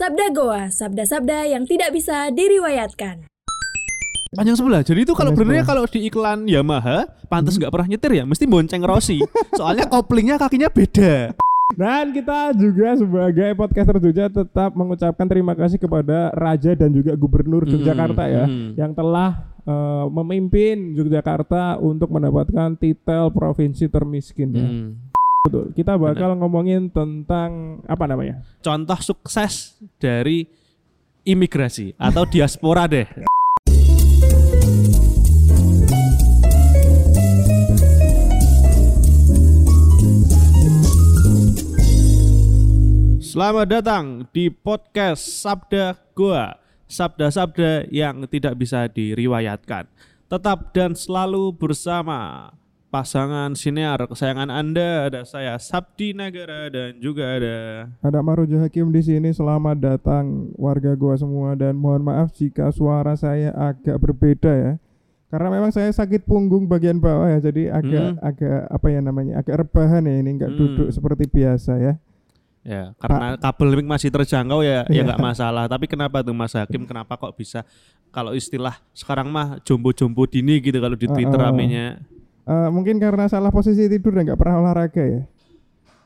Sabda Goa, sabda-sabda yang tidak bisa diriwayatkan. Panjang sebelah. Jadi itu kalau benernya kalau di iklan Yamaha, pantas nggak pernah nyetir ya, mesti bonceng Rossi. Soalnya koplingnya kakinya beda. Dan kita juga sebagai podcaster juga tetap mengucapkan terima kasih kepada Raja dan juga Gubernur Hmm, Yogyakarta ya hmm. yang telah eh, memimpin Yogyakarta untuk mendapatkan titel provinsi termiskin ya. Betul. Kita bakal ngomongin tentang apa namanya? Contoh sukses dari imigrasi atau diaspora deh. Selamat datang di podcast Sabda Goa. Sabda-sabda yang tidak bisa diriwayatkan. Tetap dan selalu bersama pasangan siniar kesayangan Anda. Ada saya Sabdi Nagara dan juga ada Ada Marujo Hakim di sini. Selamat datang warga gua semua dan mohon maaf jika suara saya agak berbeda ya. Karena memang saya sakit punggung bagian bawah ya, jadi agak Hmm. agak apa ya namanya, agak rebahan ya ini nggak Hmm. duduk seperti biasa ya. Ya, karena kabel mic masih terjangkau ya, ya Iya. nggak masalah. Tapi kenapa tuh Mas Hakim? Kenapa kok bisa kalau istilah sekarang mah jombo-jombo dini gitu kalau di Uh, Twitter uh. ramenya. Eh, mungkin karena salah posisi tidur dan nggak pernah olahraga ya.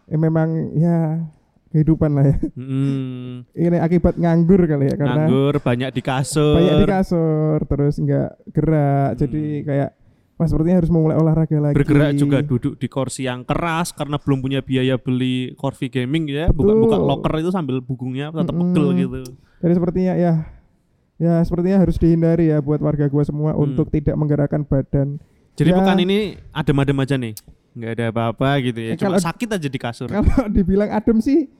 Eh, memang ya kehidupan lah ya. Hmm, Ini akibat nganggur kali ya karena nganggur banyak di kasur. banyak di kasur terus nggak gerak, jadi Hmm. kayak wah sepertinya harus memulai olahraga lagi. bergerak juga duduk di kursi yang keras karena belum punya biaya beli Corvi gaming ya Betul. buka-buka locker itu sambil punggungnya tetap Mm-mm. pegel gitu Jadi sepertinya ya ya sepertinya harus dihindari ya buat warga gua semua Hmm. untuk tidak menggerakkan badan. Jadi Ya. bukan ini adem-adem aja nih nggak ada apa-apa gitu ya Eh, cuma kalau- sakit aja di kasur Kalau dibilang adem sih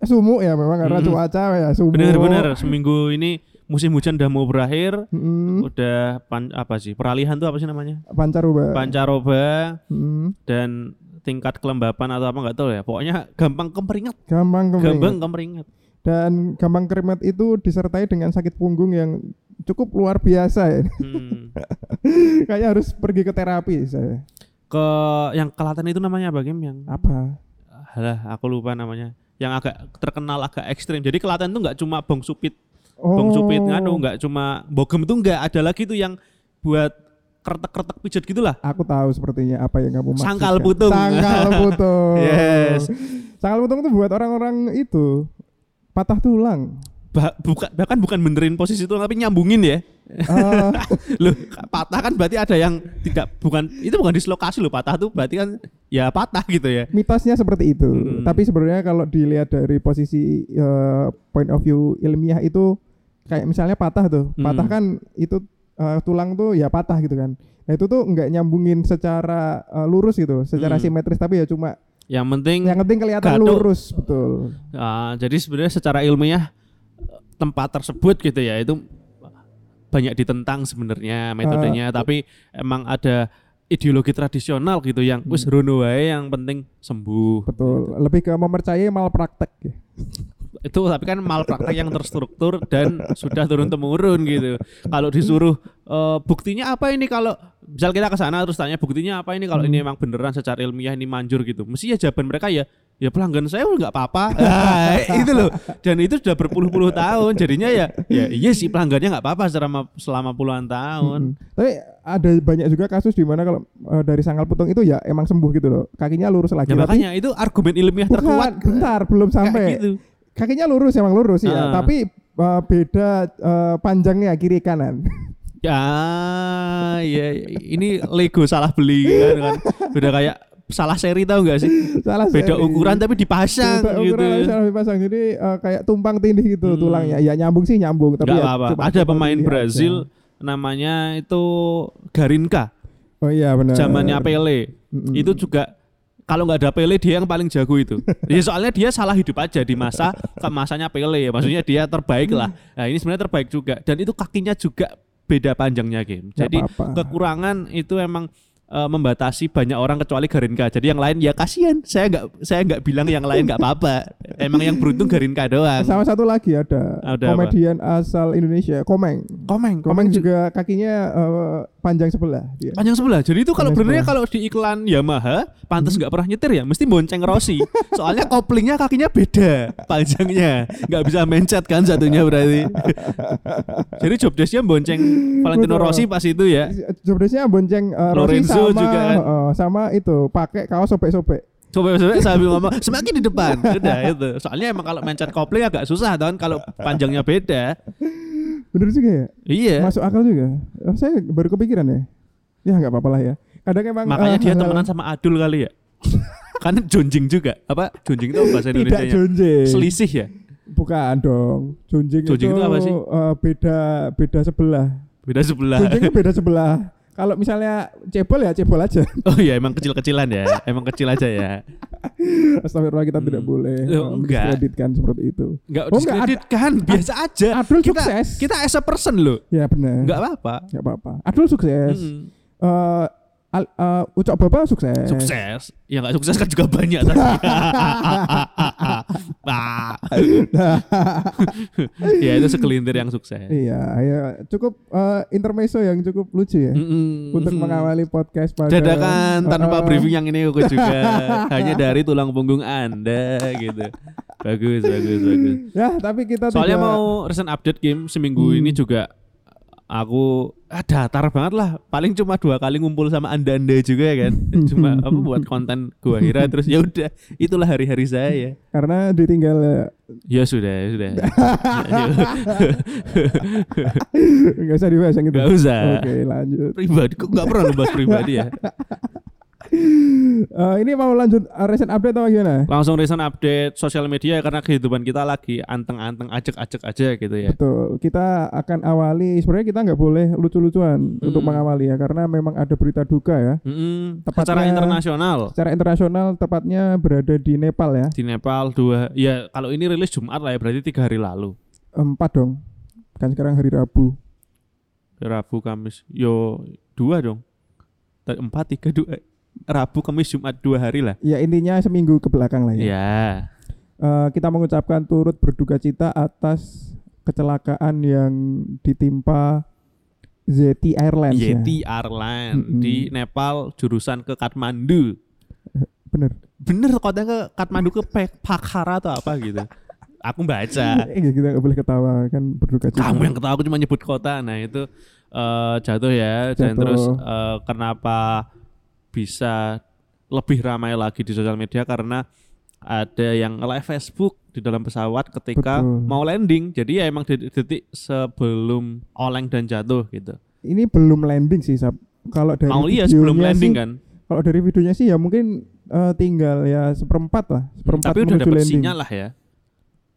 sumuk ya memang karena Mm-mm. cuaca ya sumuk. bener-bener seminggu ini musim hujan udah mau berakhir Mm-mm. udah pan, apa sih peralihan tuh apa sih namanya Pancaroba. pancaroba Mm. dan tingkat kelembapan atau apa nggak tahu ya pokoknya gampang kemeringat Gampang kemeringat. gampang kemeringat Dan gampang keringat itu disertai dengan sakit punggung yang cukup luar biasa ya. Hmm. Kayaknya harus pergi ke terapi saya. ke yang Kelaten itu namanya apa Kim yang Apa? Halah, aku lupa namanya. Yang agak terkenal agak ekstrim. Jadi Kelaten tuh nggak cuma Bong Supit, Oh. Bong Supit nganu, nggak cuma Bogem itu nggak ada lagi tuh yang buat kretek-kretek pijet gitulah. Aku tahu sepertinya apa yang kamu maksudkan. Sangkal putung. Sangkal putung. Yes. Sangkal putung itu buat orang-orang itu patah tulang. Bah, buka, bahkan bukan benerin posisi itu tapi nyambungin ya. Eh, Loh, patah kan berarti ada yang tidak bukan itu bukan dislokasi loh patah tuh berarti kan ya patah gitu ya. mitosnya seperti itu. Hmm. Tapi sebenarnya kalau dilihat dari posisi eh, point of view ilmiah itu kayak misalnya patah tuh. Hmm. Patah kan itu eh, tulang tuh ya patah gitu kan. Nah, itu tuh nggak nyambungin secara eh, lurus gitu, secara Hmm. simetris tapi ya cuma Yang penting yang penting kelihatan Gaduh. lurus, betul. Ah, jadi sebenarnya secara ilmiah tempat tersebut gitu ya itu banyak ditentang sebenarnya metodenya tapi emang ada ideologi tradisional gitu yang wis rono wae yang penting sembuh. Betul. Lebih ke mempercayai malpraktek ya. Itu tapi kan malpraktek yang terstruktur dan sudah turun temurun gitu. Kalau disuruh eh, buktinya apa ini kalau misal kita ke sana terus tanya buktinya apa ini kalau ini emang beneran secara ilmiah ini manjur gitu. Mesti ya jawaban mereka ya ya pelanggan saya nggak apa-apa. Ah, itu loh. Dan itu sudah berpuluh-puluh tahun. Jadinya ya ya iya sih pelanggannya nggak apa-apa selama selama puluhan tahun. Mm-mm. Tapi ada banyak juga kasus di mana kalau eh, dari sangkal putung itu ya emang sembuh gitu loh. Kakinya lurus lagi. Ya tapi makanya itu argumen ilmiah bukan, terkuat bentar, belum kayak sampai. gitu. Kakinya lurus emang lurus ya, Ah. tapi eh, beda eh, panjangnya kiri kanan. Ya, ya ini Lego salah beli kan, kan. Udah kayak salah seri tau gak sih? Salah Beda seri. ukuran tapi dipasang Beda gitu. ukuran salah dipasang. Jadi eh, kayak tumpang tindih gitu Hmm. tulangnya. Ya nyambung sih nyambung, tapi Gak ya apa-apa. cuma Ada pemain Brazil aja. namanya itu Garinka, Oh iya benar. zamannya Pele. Mm-mm. Itu juga kalau nggak ada Pele dia yang paling jago itu. ya soalnya dia salah hidup aja di masa ke masanya Pele. Maksudnya dia terbaik lah. Nah ini sebenarnya terbaik juga. Dan itu kakinya juga beda panjangnya game. Nggak Jadi apa-apa. kekurangan itu emang eh, membatasi banyak orang kecuali Garinka. Jadi yang lain ya kasihan. Saya nggak saya nggak bilang yang lain nggak apa-apa. Emang yang beruntung Garinka doang. sama satu lagi ada, Ada apa? komedian asal Indonesia, Komeng. Komeng, Komeng juga kakinya eh, panjang sebelah dia. Panjang sebelah. Jadi itu kalau benernya kalau di iklan Yamaha, pantas nggak pernah nyetir ya, mesti bonceng Rossi. Soalnya koplingnya kakinya beda panjangnya, nggak bisa mencet kan satunya berarti. Jadi job desknya bonceng Valentino Betul. Rossi pas itu ya. Jobdesknya bonceng uh, Rossi Lorenzo sama juga kan. uh, sama itu pakai kaos sobek-sobek. Coba-coba sambil ngomong semakin di depan. Udah itu. Soalnya emang kalau mencet kopling agak susah kan kalau panjangnya beda. Bener juga ya? Iya. Masuk akal juga. Oh, saya baru kepikiran ya. Ya nggak apa-apa lah ya. Kadang emang Makanya eh, dia hal-hal- temenan sama Adul kali ya. kan jonjing juga. Apa? Jonjing itu bahasa tidak Indonesia? jonjing. Selisih ya? Bukan dong. Jonjing, Jonjing itu apa sih? eh, beda beda sebelah. Beda sebelah. Jonjing itu beda sebelah. Kalau misalnya cebol ya cebol aja. Oh iya emang kecil-kecilan ya. Emang kecil aja ya. Astagfirullah kita tidak Hmm. boleh Loh, eh, enggak. mendiskreditkan seperti itu. Enggak Oh, enggak, diskreditkan, biasa aja. Adul kita sukses. kita as a person loh. Ya benar. Enggak apa-apa. Nggak apa-apa. Adul sukses. Mm-mm. Eh, Al- eh, Ucok Baba sukses. Sukses. Ya enggak sukses kan juga banyak tapi. Ah. ya itu segelintir yang sukses. Iya, ya cukup eh, intermezzo yang cukup lucu ya Mm-mm. untuk mengawali podcast pada Dadakan tanpa Eh, briefing yang ini aku juga hanya dari tulang punggung Anda gitu. Bagus, bagus, bagus. Ya, tapi kita Soalnya tidak mau recent update game seminggu Hmm. ini juga aku ah, datar banget lah. Paling cuma dua kali ngumpul sama anda-anda juga kan. Cuma apa buat konten gua kira terus ya udah itulah hari-hari saya. karena ditinggal eh, Ya sudah, ya sudah. nggak usah dibahas yang itu. Gak usah. Oke, lanjut. Pribadi kok nggak pernah lu bahas pribadi ya. Eh, ini mau lanjut eh, recent update atau gimana? Langsung recent update sosial media karena kehidupan kita lagi anteng-anteng ajek-ajek aja gitu ya. Betul. Kita akan awali sebenarnya kita nggak boleh lucu-lucuan untuk Mm. mengawali ya karena memang ada berita duka ya. Mm-mm, Tepatnya- secara internasional Secara internasional tepatnya berada di Nepal ya. di Nepal dua ya kalau ini rilis Jumat lah ya berarti tiga hari lalu Empat dong. Kan sekarang hari Rabu. Rabu Kamis yo dua dong empat tiga dua Rabu Kamis Jumat dua hari lah Ya intinya seminggu ke belakang lah ya. ya Eh, kita mengucapkan turut berduka cita atas kecelakaan yang ditimpa Zeti Airlines ya. Yeti Airline Mm-mm. di Nepal jurusan ke Kathmandu Bener. bener kota ke Kathmandu ke Pokhara atau apa gitu aku baca Eh, kita nggak boleh ketawa kan berduka cita. kamu yang ketawa aku cuma nyebut kota nah itu eh, jatuh ya dan Jatuh. terus eh, kenapa bisa lebih ramai lagi di sosial media karena ada yang live Facebook di dalam pesawat ketika Betul. mau landing jadi ya emang detik-detik sebelum oleng dan jatuh gitu Ini belum landing sih, Sab. Kalau dari mau iya sebelum landing sih, kan Kalau dari videonya sih ya mungkin eh, tinggal ya seperempat lah, seperempat tapi udah dapat sinyal lah ya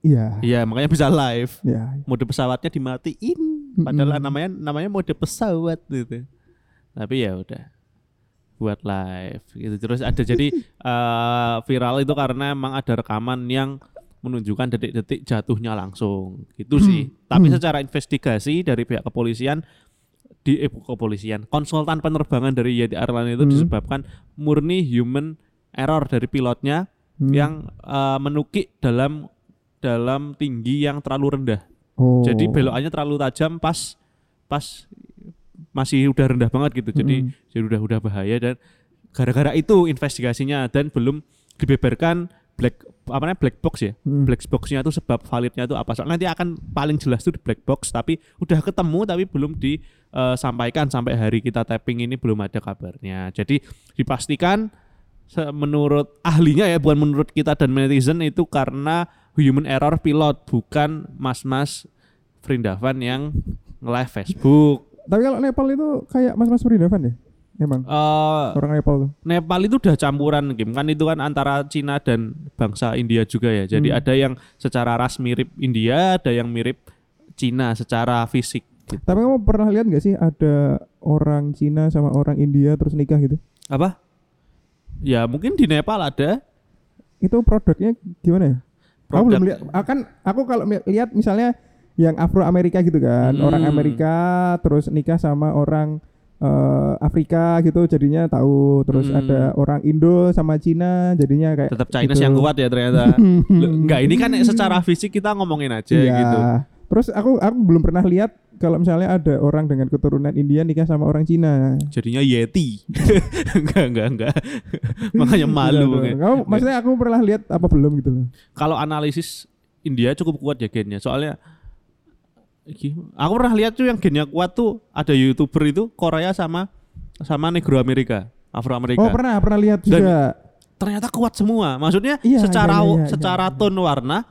Iya. iya makanya bisa live Ya. mode pesawatnya dimatiin padahal Mm-mm. namanya namanya mode pesawat gitu tapi ya udah buat live gitu terus ada jadi eh, viral itu karena emang ada rekaman yang menunjukkan detik-detik jatuhnya langsung gitu sih tapi Hmm. secara investigasi dari pihak kepolisian di eh, kepolisian konsultan penerbangan dari Yeti Airlines itu Hmm. disebabkan murni human error dari pilotnya Hmm. yang eh, menukik dalam dalam tinggi yang terlalu rendah Oh. jadi belokannya terlalu tajam pas pas masih udah rendah banget gitu. Jadi Mm-mm. jadi udah udah bahaya dan gara-gara itu investigasinya dan belum dibeberkan black apa namanya black box ya. Hmm. Black boxnya itu sebab validnya itu apa. Soalnya nanti akan paling jelas tuh di black box tapi udah ketemu tapi belum disampaikan sampai hari kita tapping ini belum ada kabarnya. Jadi dipastikan menurut ahlinya ya bukan menurut kita dan netizen itu karena human error pilot bukan mas-mas Vrindavan yang nge-live Facebook. Tapi kalau Nepal itu kayak Mas-mas Perindavan ya? Emang Eh, orang Nepal tuh. Nepal itu udah campuran game kan itu kan antara Cina dan bangsa India juga ya. Jadi Hmm. ada yang secara ras mirip India, ada yang mirip Cina secara fisik. gitu. Tapi kamu pernah lihat nggak sih ada orang Cina sama orang India terus nikah gitu? Apa? Ya mungkin di Nepal ada. Itu produknya gimana ya? Aku Produk- belum lihat. Akan aku kalau lihat misalnya yang Afro Amerika gitu kan, Hmm. orang Amerika terus nikah sama orang eh, Afrika gitu jadinya tahu. Terus Hmm. ada orang Indo sama Cina jadinya kayak Tetap Chinese gitu. yang kuat ya ternyata. Loh, Enggak, ini kan secara fisik kita ngomongin aja Iya. gitu. Terus aku aku belum pernah lihat kalau misalnya ada orang dengan keturunan India nikah sama orang Cina. Jadinya Yeti. enggak, enggak, enggak. Makanya malu. Iya, makanya. Kamu maksudnya aku pernah lihat apa belum gitu loh. Kalau analisis India cukup kuat ya gennya. Soalnya iki, aku pernah lihat tuh yang gennya kuat tuh ada YouTuber itu Korea sama sama Negro Amerika, Afro Amerika. Oh, pernah pernah lihat Dan- juga. Ternyata kuat semua. Maksudnya Iya, secara iya, iya, iya, secara tone warna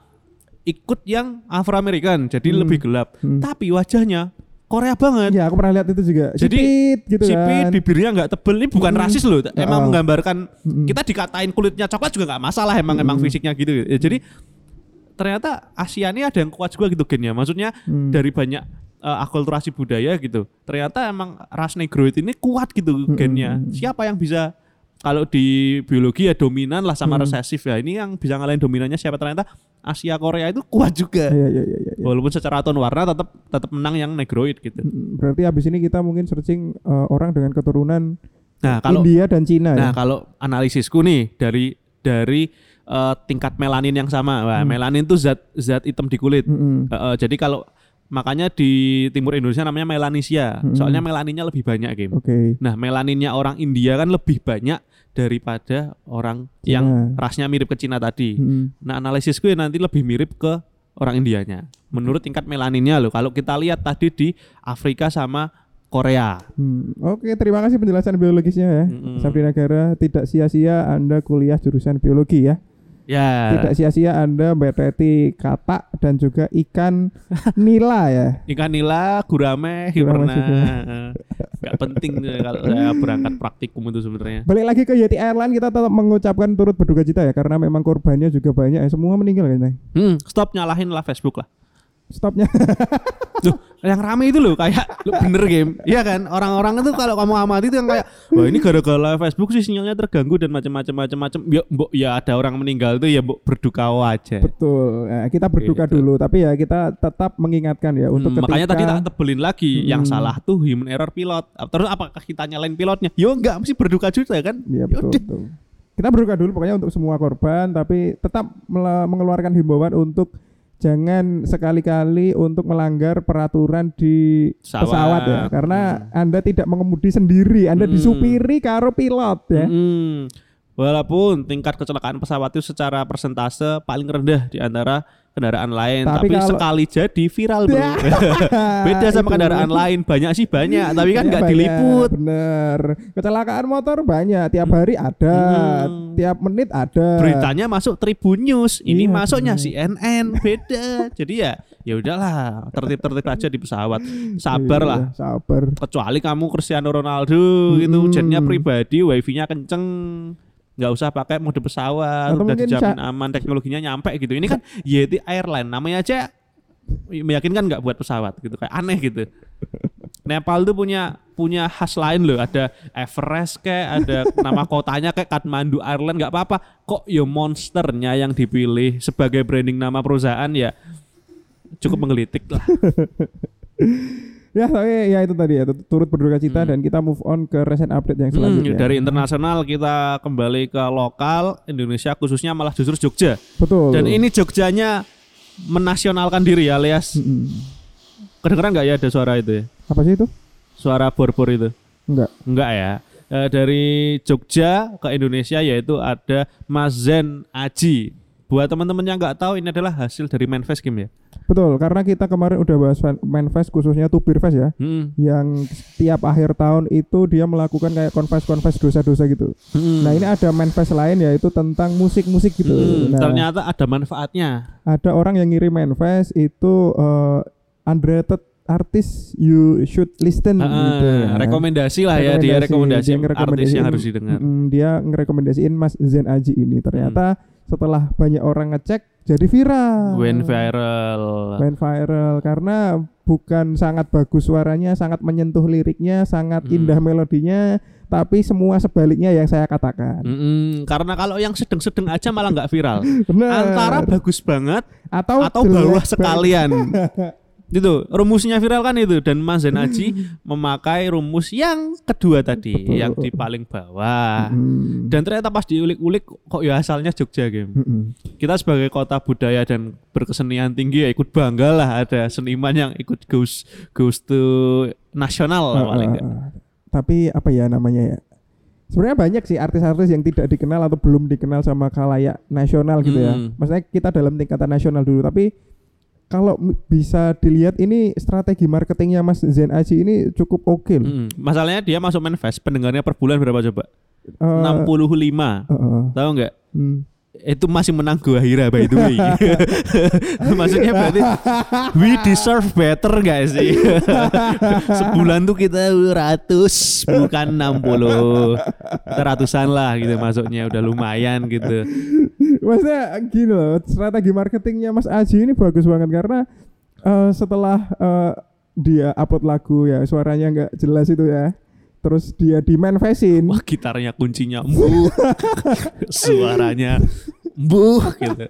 ikut yang Afro American, jadi Hmm. lebih gelap. Hmm. Tapi wajahnya Korea banget. Iya, aku pernah lihat itu juga. Jadi, Sipit gitu Sipit, kan. bibirnya nggak tebel ini bukan Mm-mm. rasis loh. Emang Oh. menggambarkan Mm-mm. kita dikatain kulitnya coklat juga nggak masalah. Emang emang Mm-mm. fisiknya gitu. Ya, jadi ternyata Asia ini ada yang kuat juga gitu gennya. Maksudnya Hmm. dari banyak eh, akulturasi budaya gitu. Ternyata emang ras negroid ini kuat gitu Mm-mm. gennya. Siapa yang bisa kalau di biologi ya dominan lah sama Hmm. resesif ya. Ini yang bisa ngalahin dominannya siapa ternyata Asia Korea itu kuat juga. Iya, iya, iya, iya. iya. Walaupun secara tone warna tetap tetap menang yang negroid gitu. Mm, Berarti habis ini kita mungkin searching eh, orang dengan keturunan Nah, kalau India dan Cina Nah, ya. kalau analisisku nih dari dari eh, tingkat melanin yang sama. Wah, Hmm. melanin tuh zat zat hitam di kulit. Mm-mm. Eh, eh, jadi kalau makanya di timur Indonesia namanya melanesia. Hmm. Soalnya melaninnya lebih banyak, Kim. Oke. Nah, melaninnya orang India kan lebih banyak daripada orang Cina. yang rasnya mirip ke Cina tadi. Mm-mm. Nah, analisisku ya nanti lebih mirip ke orang Indianya. Menurut tingkat melaninnya loh. Kalau kita lihat tadi di Afrika sama Korea. Hmm, Oke, terima kasih penjelasan biologisnya ya. Mm-mm. Sabdi Nagara, tidak sia-sia Anda kuliah jurusan biologi ya. Ya. Tidak sia-sia Anda berarti kata dan juga ikan nila ya. Ikan nila, gurame. Eh, Nggak penting kalau saya berangkat praktikum itu sebenarnya. Balik lagi ke Yeti Airline kita tetap mengucapkan turut berduka cita ya karena memang korbannya juga banyak ya. Semua meninggal kayaknya. Hmm, stop nyalahin lah Facebook lah. Stopnya. Loh, yang rame itu loh kayak lu bener game. Iya kan? Orang-orang itu kalau kamu amati itu yang kayak wah ini gara-gara Facebook sih sinyalnya terganggu dan macam-macam macam-macam. Ya, mbok ya ada orang meninggal itu ya mbok berduka aja. Betul. Nah, kita berduka Gitu. dulu tapi ya kita tetap mengingatkan ya untuk Hmm, makanya tadi ketika- tak tebelin lagi yang Hmm. salah tuh human error pilot. Terus apakah kita nyalain pilotnya? Yo enggak, mesti berduka juga kan? Iya betul, Yaudah. betul. Kita berduka dulu pokoknya untuk semua korban tapi tetap mengeluarkan himbauan untuk jangan sekali-kali untuk melanggar peraturan di Pesawat. pesawat, ya karena Hmm. Anda tidak mengemudi sendiri, Anda Hmm. disupiri karo pilot ya. Mm-mm. Walaupun tingkat kecelakaan pesawat itu secara persentase paling rendah di antara kendaraan lain, Tapi tapi, kalau- sekali jadi viral bro. Beda sama Itu. kendaraan lain, banyak sih banyak, tapi kan nggak diliput. Bener. Kecelakaan motor banyak, tiap hari ada, Hmm. tiap menit ada. Beritanya masuk Tribun News, ini Iya, masuknya bener. CNN, beda. Jadi ya, ya udahlah, tertib-tertib aja di pesawat. Sabar lah. Iya, sabar. Kecuali kamu Cristiano Ronaldo gitu, Mm-mm. jetnya pribadi, wifi-nya kenceng, nggak usah pakai mode pesawat, Atau udah dijamin aman, teknologinya nyampe gitu. Ini kan Yeti Airline, namanya aja meyakinkan nggak buat pesawat gitu, kayak aneh gitu. Nepal tuh punya punya khas lain loh, ada Everest kayak, ada nama kotanya kayak Kathmandu Airline nggak apa-apa. Kok ya monsternya yang dipilih sebagai branding nama perusahaan ya cukup menggelitik lah. Ya, tapi ya itu tadi ya tu- turut berduka cita Hmm. dan kita move on ke recent update yang Hmm, selanjutnya. dari internasional kita kembali ke lokal Indonesia khususnya malah justru Jogja. Betul. Dan ini Jogjanya menasionalkan diri alias Mm-mm. kedengeran nggak ya ada suara itu ya? apa sih itu? Suara bor-bor itu? Enggak. Enggak ya. Eh, dari Jogja ke Indonesia yaitu ada Mazen Aji. Buat teman-teman yang nggak tahu ini adalah hasil dari Manfest Game ya. Betul, karena kita kemarin udah bahas Manfest khususnya Tubirfest ya. Hmm. Yang setiap akhir tahun itu dia melakukan kayak konfes-konfes dosa-dosa gitu. Hmm. Nah, ini ada Manfest lain yaitu tentang musik-musik gitu. Hmm, Nah, ternyata ada manfaatnya. ada orang yang ngirim Manfest itu uh, unrated artis you should listen Ah, gitu ya. rekomendasi lah ya dia rekomendasi Dia artis ngerekomendasiin- yang harus didengar. Mm, dia ngerekomendasiin Mas Zen Aji ini. Ternyata setelah banyak orang ngecek jadi viral. Went viral. Went viral karena bukan sangat bagus suaranya, sangat menyentuh liriknya, sangat Hmm. indah melodinya, tapi semua sebaliknya yang saya katakan. Mm-mm, karena kalau yang sedang-sedang aja malah nggak viral. Benar. Antara bagus banget atau atau bawah sekalian. Itu rumusnya viral kan itu dan Mas Zen Aji memakai rumus yang kedua tadi, Betul. yang di paling bawah. Mm. Dan ternyata pas diulik-ulik kok ya asalnya Jogja game. Mm-mm. Kita sebagai kota budaya dan berkesenian tinggi ya ikut bangga lah ada seniman yang ikut goes goes to nasional lah Uh, paling uh, uh. Tapi apa ya namanya ya? Sebenarnya banyak sih artis-artis yang tidak dikenal atau belum dikenal sama khalayak nasional gitu ya. Hmm. Maksudnya kita dalam tingkatan nasional dulu, tapi kalau bisa dilihat ini strategi marketingnya Mas Zen Aji ini cukup oke loh. Mm, Masalahnya dia masuk manifest pendengarnya per bulan berapa coba? Eh, 65. uh, uh, Tahu nggak? hmm. Itu masih menang Gua Hira by the way. Maksudnya berarti we deserve better gak sih? Sebulan tuh kita ratus bukan 60. Kita ratusan lah gitu masuknya udah lumayan gitu. Maksudnya gini loh, strategi marketingnya Mas Aji ini bagus banget karena eh, setelah eh, dia upload lagu ya suaranya nggak jelas itu ya, terus dia di manifestin, Wah gitarnya kuncinya embuh. Suaranya embuh gitu.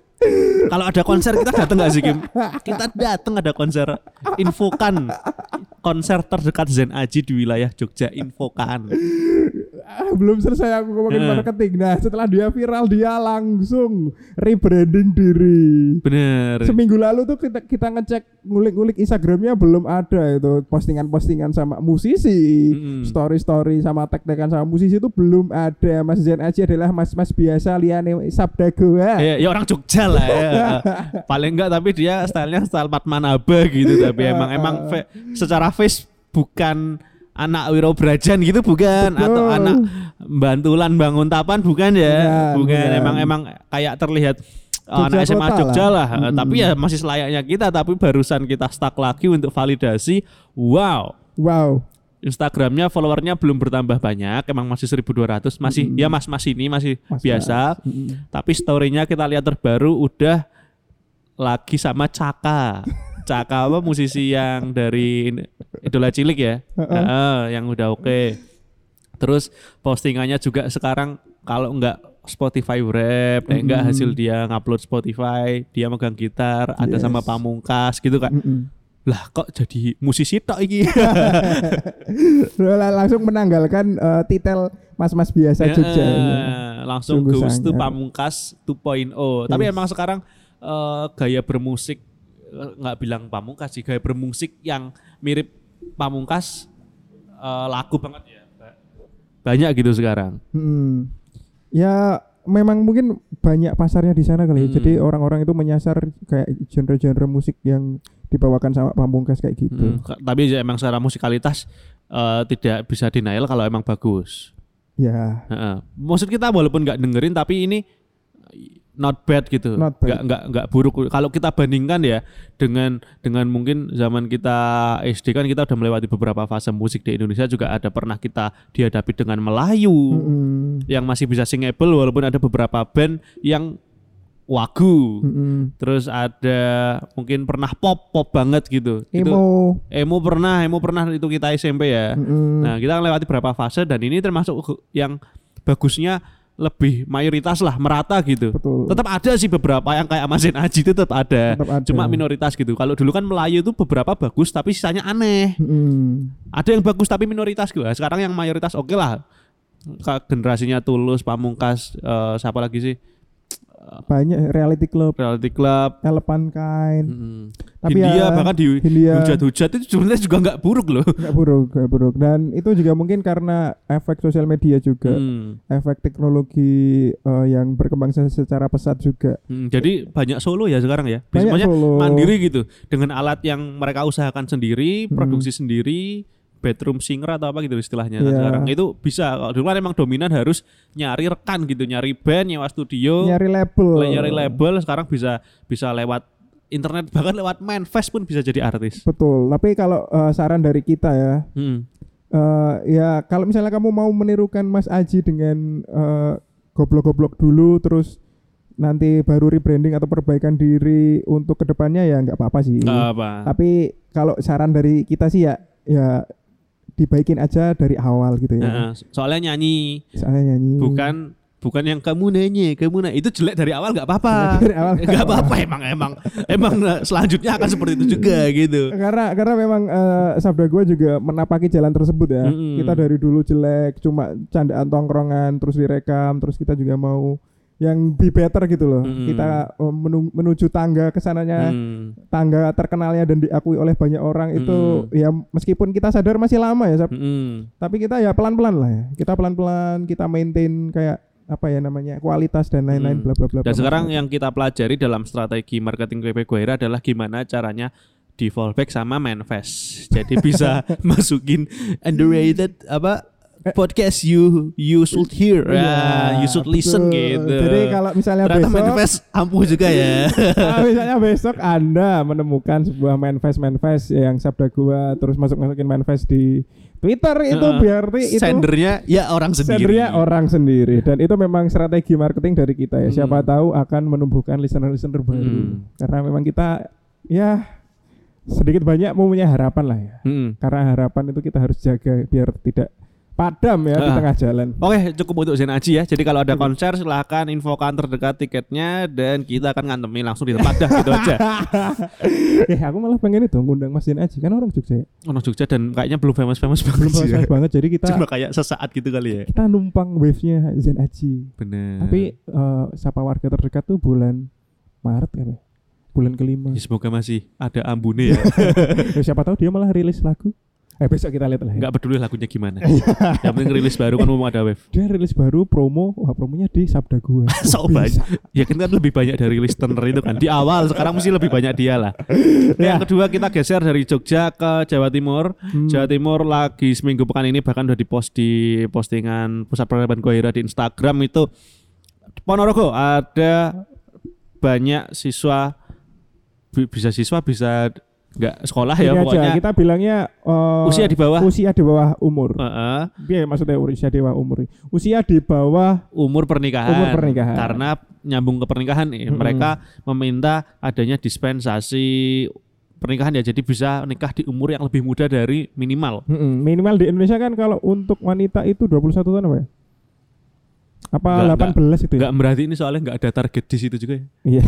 Kalau ada konser kita datang gak sih Kim? Kita datang ada konser. Infokan konser terdekat Zen Aji di wilayah Jogja. Infokan. Belum selesai aku ngomongin Eh. marketing. Nah setelah dia viral dia langsung rebranding diri. Bener. Seminggu lalu tuh kita kita ngecek ngulik-ngulik Instagramnya belum ada itu postingan-postingan sama musisi, Mm-mm. story-story sama tag-tagan sama musisi itu belum ada. Mas Zen Aji adalah mas-mas biasa liane sabda goa. Ya, ya orang Jogja lah ya. Paling enggak tapi dia stylenya style Patmanaba gitu tapi emang emang fe- secara face bukan anak Wiro Brajan gitu bukan Betul. atau anak Bantulan Bangun Tapan bukan ya. Bukan, Bukan, bukan. emang emang kayak terlihat oh, Jogja anak SMA kota Jogja lah. lah, Mm-mm. tapi ya masih selayaknya kita tapi barusan kita stuck lagi untuk validasi. Wow. Wow. Instagramnya followernya belum bertambah banyak, emang masih 1200, masih ya mas mas ini masih Mas- biasa. Mm-mm. Tapi storynya kita lihat terbaru udah lagi sama Caka. Caka apa musisi yang dari Idola Cilik ya. Heeh. Heeh, yang udah oke. Terus postingannya juga sekarang kalau enggak Spotify rap, eh, enggak Mm-mm. hasil dia ngupload Spotify, dia megang gitar, ada Yes. sama Pamungkas gitu kan. Mm-mm. Lah kok jadi musisi tok iki? Langsung menanggalkan eh, titel mas-mas biasa Ya, Jogja. eh, langsung Sungguh goes to. Pamungkas 2.0. Tapi Yes. emang sekarang eh, gaya bermusik eh, nggak bilang Pamungkas sih, gaya bermusik yang mirip Pamungkas eh, laku banget ya. Ba- Banyak gitu sekarang. Hmm. Ya memang mungkin banyak pasarnya di sana kali. ya. Hmm. Jadi orang-orang itu menyasar kayak genre-genre musik yang dibawakan sama Pamungkas kayak gitu. Hmm, Tapi ya emang secara musikalitas eh, tidak bisa denial kalau emang bagus. Ya. Heeh. Maksud kita walaupun nggak dengerin tapi ini not bad gitu. Not bad. Nggak nggak nggak buruk. Kalau kita bandingkan ya dengan dengan mungkin zaman kita SD kan kita udah melewati beberapa fase musik di Indonesia juga ada pernah kita dihadapi dengan Melayu Mm-mm. yang masih bisa singable walaupun ada beberapa band yang wagu. Mm-mm. Terus ada mungkin pernah pop pop banget gitu. Itu Emo. emo pernah, emo pernah itu kita SMP ya. Mm-mm. Nah, kita melewati beberapa fase dan ini termasuk yang bagusnya lebih mayoritas lah merata gitu. Betul. Tetap ada sih beberapa yang kayak Masin Aji itu tetap ada. Tetap ada. Cuma minoritas gitu. Kalau dulu kan Melayu itu beberapa bagus tapi sisanya aneh. Mm-mm. Ada yang bagus tapi minoritas gitu. Nah, Sekarang yang mayoritas oke lah. Ka- Generasinya Tulus, Pamungkas, eh, siapa lagi sih? Banyak reality club, Reality Club. Elephant Kind. Mm. Tapi Hindia ya, bahkan di Hindia hujat-hujat itu sebenarnya juga nggak buruk loh. nggak buruk, nggak buruk. Dan itu juga mungkin karena efek sosial media juga, Hmm. efek teknologi eh, yang berkembang se- secara pesat juga. Hmm, jadi banyak solo ya sekarang ya. Banyak solo. mandiri gitu dengan alat yang mereka usahakan sendiri, Hmm. produksi sendiri, bedroom singer atau apa gitu istilahnya Iya. sekarang. Itu bisa. Kalau dulu kan emang dominan harus nyari rekan gitu, nyari band, nyewa studio, Nyari label. nyari label. Sekarang bisa bisa lewat internet bahkan lewat manifest pun bisa jadi artis. Betul. Tapi kalau eh, saran dari kita ya, Hmm. eh, ya kalau misalnya kamu mau menirukan Mas Aji dengan eh, goblok-goblok dulu, terus nanti baru rebranding atau perbaikan diri untuk ke depannya ya nggak apa-apa sih. Apa. Tapi kalau saran dari kita sih ya, ya dibaikin aja dari awal gitu ya. Nah, soalnya nyanyi Soalnya nyanyi. bukan bukan yang kamu nanya, kamu nanya itu jelek dari awal nggak apa-apa. Dari awal nggak apa-apa emang emang emang eh, selanjutnya akan seperti itu juga gitu. karena karena memang eh, sabda gue juga menapaki jalan tersebut ya Mm-mm. kita dari dulu jelek cuma candaan tongkrongan terus direkam terus kita juga mau yang be better gitu loh Mm-mm. kita eh, menu- menuju tangga ke sananya Hmm. tangga terkenalnya dan diakui oleh banyak orang itu Mm-mm. ya meskipun kita sadar masih lama ya Sab. Tapi kita ya pelan-pelan lah ya kita pelan-pelan kita maintain kayak apa ya namanya kualitas dan lain-lain Hmm. bla bla bla Dan bla. sekarang yang kita pelajari dalam strategi marketing PP Guaira adalah gimana caranya di fallback sama manifest. Jadi bisa masukin underrated apa podcast you you should hear, ya, you should listen betul. gitu. jadi kalau misalnya Ternyata besok manifest ampuh juga ya. Nah, misalnya besok Anda menemukan sebuah manifest manifest yang sabda gua terus masuk masukin manifest di Twitter itu Heeh. berarti itu Sendernya ya orang sendiri. sendernya orang sendiri dan itu memang strategi marketing dari kita ya. Siapa Hmm. tahu akan menumbuhkan listener-listener baru. Hmm. Karena memang kita ya sedikit banyak mempunyai harapan lah ya. Mm. Karena harapan itu kita harus jaga biar tidak padam ya di Ah. tengah jalan. Oke, cukup untuk Zen Aji ya. Jadi kalau ada konser silahkan infokan terdekat tiketnya dan kita akan ngantemi langsung di tempat dah gitu aja. eh aku malah pengen itu ngundang Mas Jen Aji kan orang Jogja ya. Ono Jogja dan kayaknya belum famous famous banget. Belum ya. selesai banget jadi kita Cuma kayak sesaat gitu kali ya. kita numpang wave-nya Zen Aji. Bener. Tapi eh, siapa warga terdekat tuh bulan Maret ya, Pak? Bulan kelima. Ya, semoga masih ada ambune ya. Ya, siapa tahu dia malah rilis lagu. Eh besok kita lihat lah. Ya. Enggak peduli lagunya gimana. Yang penting rilis baru kan mau ada wave. Dia rilis baru promo, wah promonya di Sabda Gua. Sok banyak. Ya kan kan lebih banyak dari listener itu kan. Di awal sekarang mesti lebih banyak dia lah. Ya. Yang kedua kita geser dari Jogja ke Jawa Timur. Hmm. Jawa Timur lagi seminggu pekan ini bahkan udah dipost di postingan pusat peradaban Gohira di Instagram itu Ponorogo ada banyak siswa bi- bisa siswa bisa nggak sekolah ya aja, pokoknya kita bilangnya eh, usia di bawah usia di bawah umur. Heeh. Iya maksudnya usia di bawah umur. Usia di bawah umur pernikahan. Umur pernikahan. Karena nyambung ke pernikahan Mm-mm. mereka meminta adanya dispensasi pernikahan ya. Jadi bisa nikah di umur yang lebih muda dari minimal. Mm-mm. minimal di Indonesia kan kalau untuk wanita itu 21 tahun apa ya? Apa Enggak, 18 itu ya? Enggak berarti ini soalnya nggak ada target di situ juga ya. Iya.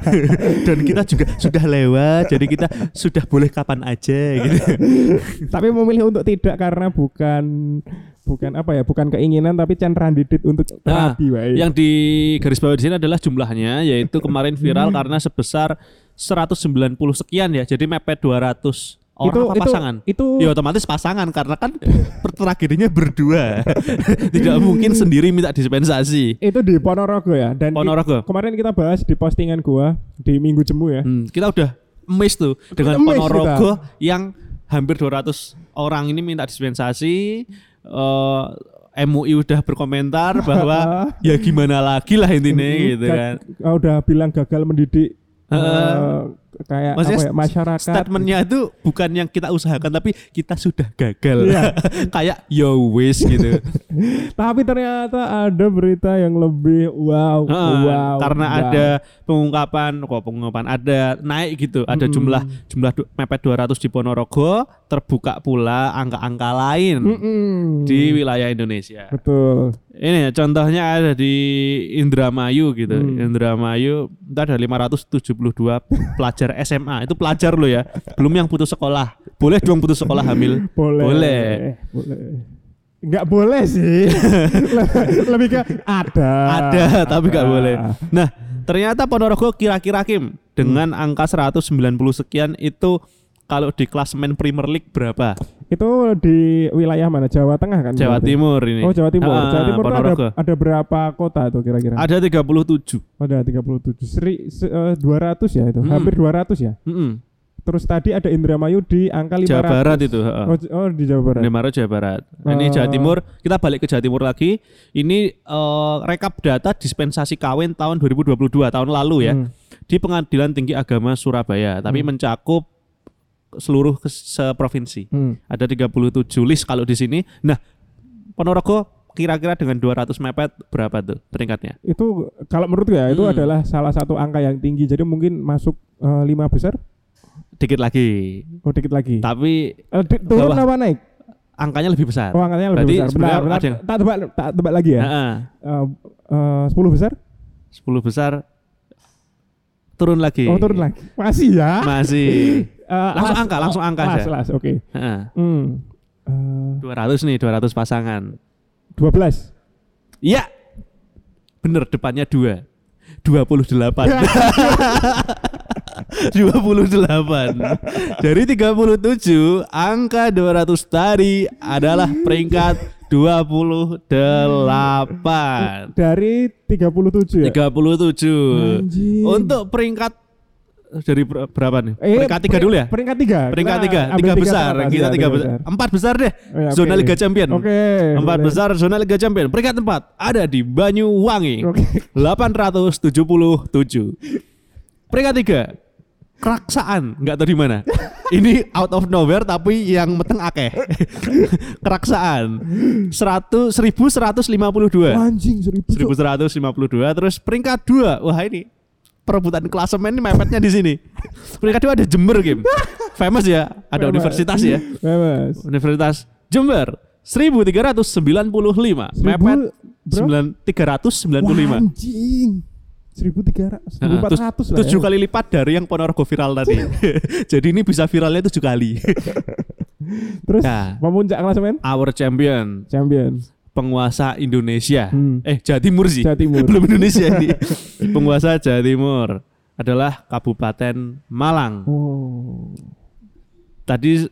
Dan kita juga sudah lewat, jadi kita sudah boleh kapan aja gitu. tapi memilih untuk tidak karena bukan bukan apa ya bukan keinginan tapi can randidit untuk Nah, terapi wae. Yang di garis bawah di sini adalah jumlahnya yaitu kemarin viral Hmm. karena sebesar 190 sekian ya. Jadi mepet 200 orang itu, apa itu, pasangan? itu Ya otomatis pasangan karena kan per- tragedinya berdua. Tidak mungkin sendiri minta dispensasi. itu di Ponorogo ya dan Ponorogo. kemarin kita bahas di postingan gua di minggu jemu ya Hmm, kita udah miss tuh dengan Miss Ponorogo yang hampir 200 orang ini minta dispensasi. Eh, MUI udah berkomentar bahwa ya gimana lagi lah intinya gitu Ga- kan. oh, udah bilang gagal mendidik eh, kayak Maksudnya apa ya, masyarakat Statementnya itu bukan yang kita usahakan tapi kita sudah gagal. Iya. Kayak yo wis gitu. tapi ternyata ada berita yang lebih wow Heeh, wow karena wow. ada pengungkapan kok pengungkapan ada naik gitu ada Mm-mm. jumlah jumlah du- mepet 200 di Ponorogo terbuka pula angka-angka lain Mm-mm. di wilayah Indonesia betul ini ya, contohnya ada di Indramayu gitu Hmm. Indramayu itu ada 572 pelajar SMA itu pelajar lo ya. Belum yang putus sekolah. Boleh dong putus sekolah hamil? Boleh. Boleh. boleh. Nggak boleh sih. Le- lebih ke ada. Ada tapi nggak boleh. Nah ternyata Ponorogo kira-kira Kim dengan Hmm. angka 190 sekian itu kalau di klasemen Premier League berapa? Itu di wilayah mana Jawa Tengah kan Jawa berarti? Timur ini. oh Jawa Timur Ah, Jawa Timur ada, ada berapa kota tuh kira-kira Ada 37. Oh, ada 37 Seri, se, eh, 200 ya itu Hmm. hampir 200 ya Mm-mm. terus tadi ada Indramayu di angka 500 Jawa Barat itu. heeh. oh, oh di Jawa Barat Indramayu Jawa Barat. Nah, Ini. Jawa Timur. Kita balik ke Jawa Timur lagi. Ini eh, rekap data dispensasi kawin tahun 2022 tahun lalu ya Hmm. di Pengadilan Tinggi Agama Surabaya. Tapi Hmm. mencakup seluruh ke seprovinsi. Hmm. Ada 37 list kalau di sini. Nah, Ponorogo kira-kira dengan 200 mepet berapa tuh peringkatnya? itu kalau menurut ya itu Hmm. adalah salah satu angka yang tinggi jadi mungkin masuk eh, lima besar Dikit lagi. oh dikit lagi Tapi di- turun bawah. apa naik angkanya lebih besar. Oh, angkanya lebih Berarti besar. Benar, benar. yang- Tak tebak, tak tebak lagi ya. Heeh. Eh, eh, 10 besar? 10 besar turun lagi. Oh, turun lagi. Masih ya? Masih. Eh, Langsung angka, langsung angka las, aja. las, oke. Heeh. Hmm. Eh, 200 nih, 200 pasangan. 12. Iya. Bener depannya 2. 28. 28. Dari 37, angka 200 tadi adalah peringkat 28. Dari 37 ya? 37. Anjing. Untuk peringkat dari ber- berapa nih? Eh, peringkat tiga dulu ya? Peringkat tiga. Peringkat Kita tiga, tiga besar. Kita ya, tiga besar. Empat besar deh. Oh, ya, Zona. Liga Champion. Oke. Empat boleh. besar zona Liga Champion. Peringkat empat ada di Banyuwangi. Oke. 877. Peringkat tiga Keraksaan, nggak tahu di mana. Ini out of nowhere tapi yang meteng akeh. Keraksaan. 100 1152. Anjing seribu. Cuk. 1152 terus peringkat 2. Wah, ini perebutan klasemen ini mepetnya di sini. Peringkat 2 ada Jember game. Famous ya, ada Famous. universitas ya. Bebas. Universitas Jember 1395. Mepet Seribu- berapa? 9395. Wah, Anjing. 1300, Nah, 1400 lah. tujuh ya. kali lipat dari yang Ponorogo viral tadi. Jadi ini bisa viralnya tujuh kali. Terus Nah. pemuncak klasemen Our champion, champion. Penguasa Indonesia. Hmm. Eh, Jawa Timur sih. Jawa Timur. Belum Indonesia ini. penguasa Jawa Timur adalah Kabupaten Malang. Oh. Tadi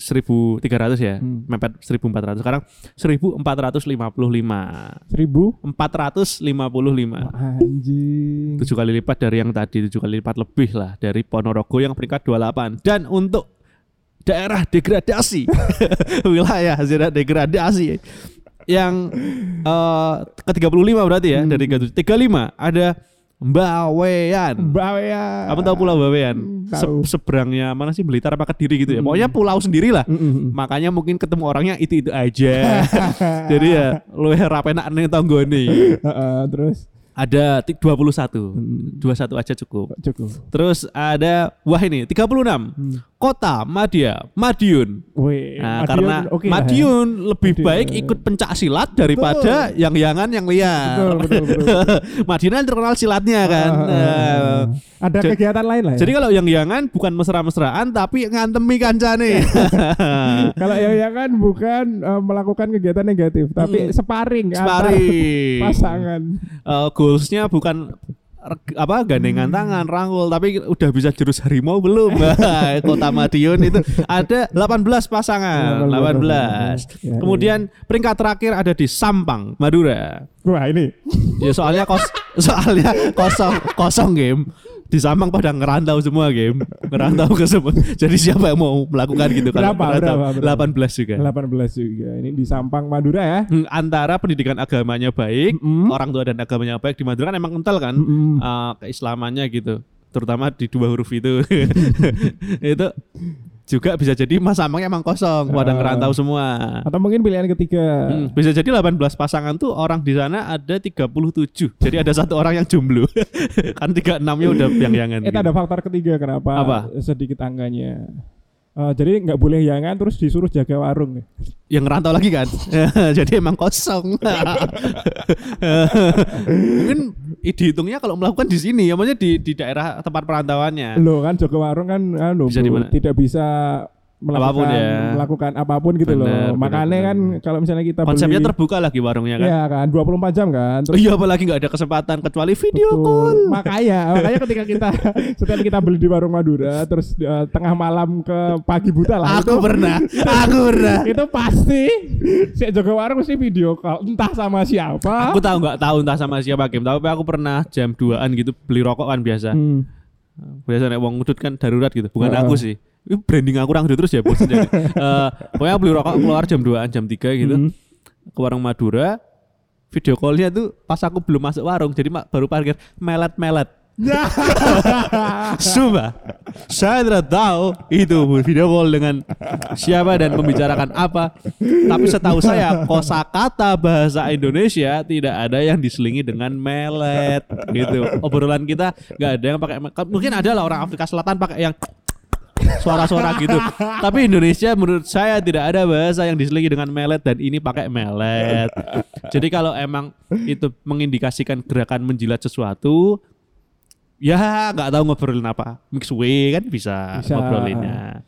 1300 ya, Hmm. mepet 1400. Sekarang 1455. 1000 455. anjing. tujuh kali lipat dari yang tadi tujuh kali lipat lebih lah dari Ponorogo yang peringkat 28 dan untuk daerah degradasi wilayah zona degradasi yang eh, ke 35 berarti ya dari 37 35 ada Bawean Bawean. kamu tahu pulau Bawean Se- Tahu. seberangnya mana sih? Blitar apa Kediri gitu ya? Pokoknya pulau sendiri lah Mm-mm. makanya mungkin ketemu orangnya itu itu aja. Jadi ya lu rapenak nih tonggone Heeh, terus? Ada ti- 21 Hmm. 21 aja cukup. Cukup. Terus ada wah ini 36 Hmm. Kota Madia Madiun. Nah, Madiun karena oke lah ya. Madiun lebih Madiun. baik ikut pencak silat daripada yang yangan yang liar. Betul, betul, betul. Madiun kan terkenal silatnya kan. Ah, ah, ah, ah. Ada Ja- kegiatan lain lah ya. Jadi kalau yang yangan bukan mesra-mesraan tapi ngantemi kancane. kalau yang yang kan bukan eh, melakukan kegiatan negatif, tapi Mm. sparring, Sparring. pasangan. Eh, goalsnya bukan apa gandengan Hmm. tangan rangkul tapi udah bisa jurus harimau belum? Kota Madiun itu ada 18 pasangan 18 Ya, kemudian peringkat terakhir ada di Sampang Madura. Wah ini. Ya soalnya kos soalnya kosong kosong game di Sampang pada ngerantau semua game ngerantau ke semua jadi siapa yang mau melakukan gitu kalau Berapa, berapa, berapa? 18 juga 18 juga. Ini di Sampang Madura ya. Hmm, antara pendidikan agamanya baik Mm-mm. orang tua dan agamanya baik di Madura kan emang kental kan Mm-mm. uh, keislamannya gitu terutama di dua huruf itu itu juga bisa jadi Mas Amang emang kosong pada Ah. ngerantau semua Atau mungkin pilihan ketiga. Hmm, bisa jadi 18 pasangan tuh orang di sana ada 37 jadi ada satu orang yang jomblo kan 36 nya udah yang-yangan Itu gitu. ada faktor ketiga kenapa Apa? sedikit angkanya. Eh, jadi nggak boleh yangan terus disuruh jaga warung. yang ngerantau lagi kan? Jadi emang kosong. Mungkin dihitungnya kalau melakukan di sini ya maksudnya di di daerah tempat perantauannya. Lo kan jaga warung kan anu, Bisa Bu, tidak bisa melakukan Apa pun ya. melakukan apa pun gitu Bener, loh. Makanya bener. kan kalau misalnya kita konsepnya beli, terbuka lagi warungnya kan ya kan 24 jam kan. Terus iya apalagi nggak ada kesempatan kecuali video Betul. call Makanya, makanya ketika kita setelah kita beli di warung Madura terus eh, tengah malam ke pagi buta lah aku itu pernah aku pernah itu pasti si jaga warung mesti video call entah sama siapa. aku tahu nggak tahu entah sama siapa game tapi aku pernah jam 2an gitu beli rokok kan biasa Hmm. biasa nek wong ngudut kan darurat gitu bukan Heeh. aku sih Ini branding aku orang terus ya bos jadi. Eh, pokoknya beli rokok keluar jam 2an jam 3 gitu. Hmm. ke warung Madura video callnya tuh pas aku belum masuk warung jadi mak baru parkir melet melet Sumpah. Saya tidak tahu Itu video call dengan Siapa dan membicarakan apa. Tapi setahu saya kosakata bahasa Indonesia Tidak ada yang diselingi dengan melet Gitu. Obrolan kita nggak ada yang pakai Mungkin ada lah orang Afrika Selatan pakai yang suara-suara gitu. Tapi Indonesia menurut saya tidak ada bahasa yang diselingi dengan melet dan ini pakai melet. Jadi kalau emang itu mengindikasikan gerakan menjilat sesuatu, ya nggak tahu ngobrolin apa. Mix way kan bisa, Bisa. ngobrolinnya.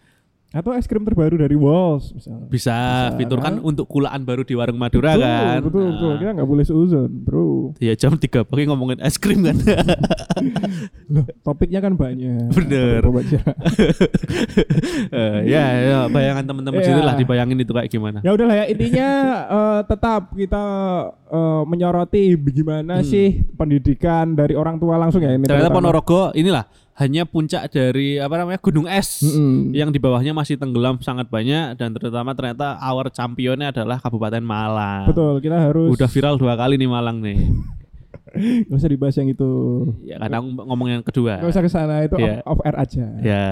Atau es krim terbaru dari Walls misalnya. Bisa, Bisa, fitur kan kan? untuk kulaan baru di warung Madura betul, kan. Betul, betul. Nah, Kita nggak boleh seuzon, bro. Ya jam 3 pagi ngomongin es krim kan. Loh, topiknya kan banyak. Bener. Eh, ya, ya, bayangan teman-teman Iya. sini lah dibayangin itu kayak gimana. ya udahlah ya intinya eh, tetap kita eh, menyoroti bagaimana Hmm. sih pendidikan dari orang tua langsung ya ini. Ternyata. Ponorogo inilah hanya puncak dari apa namanya gunung es Mm-mm. yang di bawahnya masih tenggelam sangat banyak dan terutama ternyata our championnya adalah Kabupaten Malang. Betul, kita harus Udah viral dua kali nih Malang nih. nggak usah dibahas yang itu. Ya karena aku ngomong yang kedua. Nggak usah ke sana itu Iya. off, off air aja. Ya.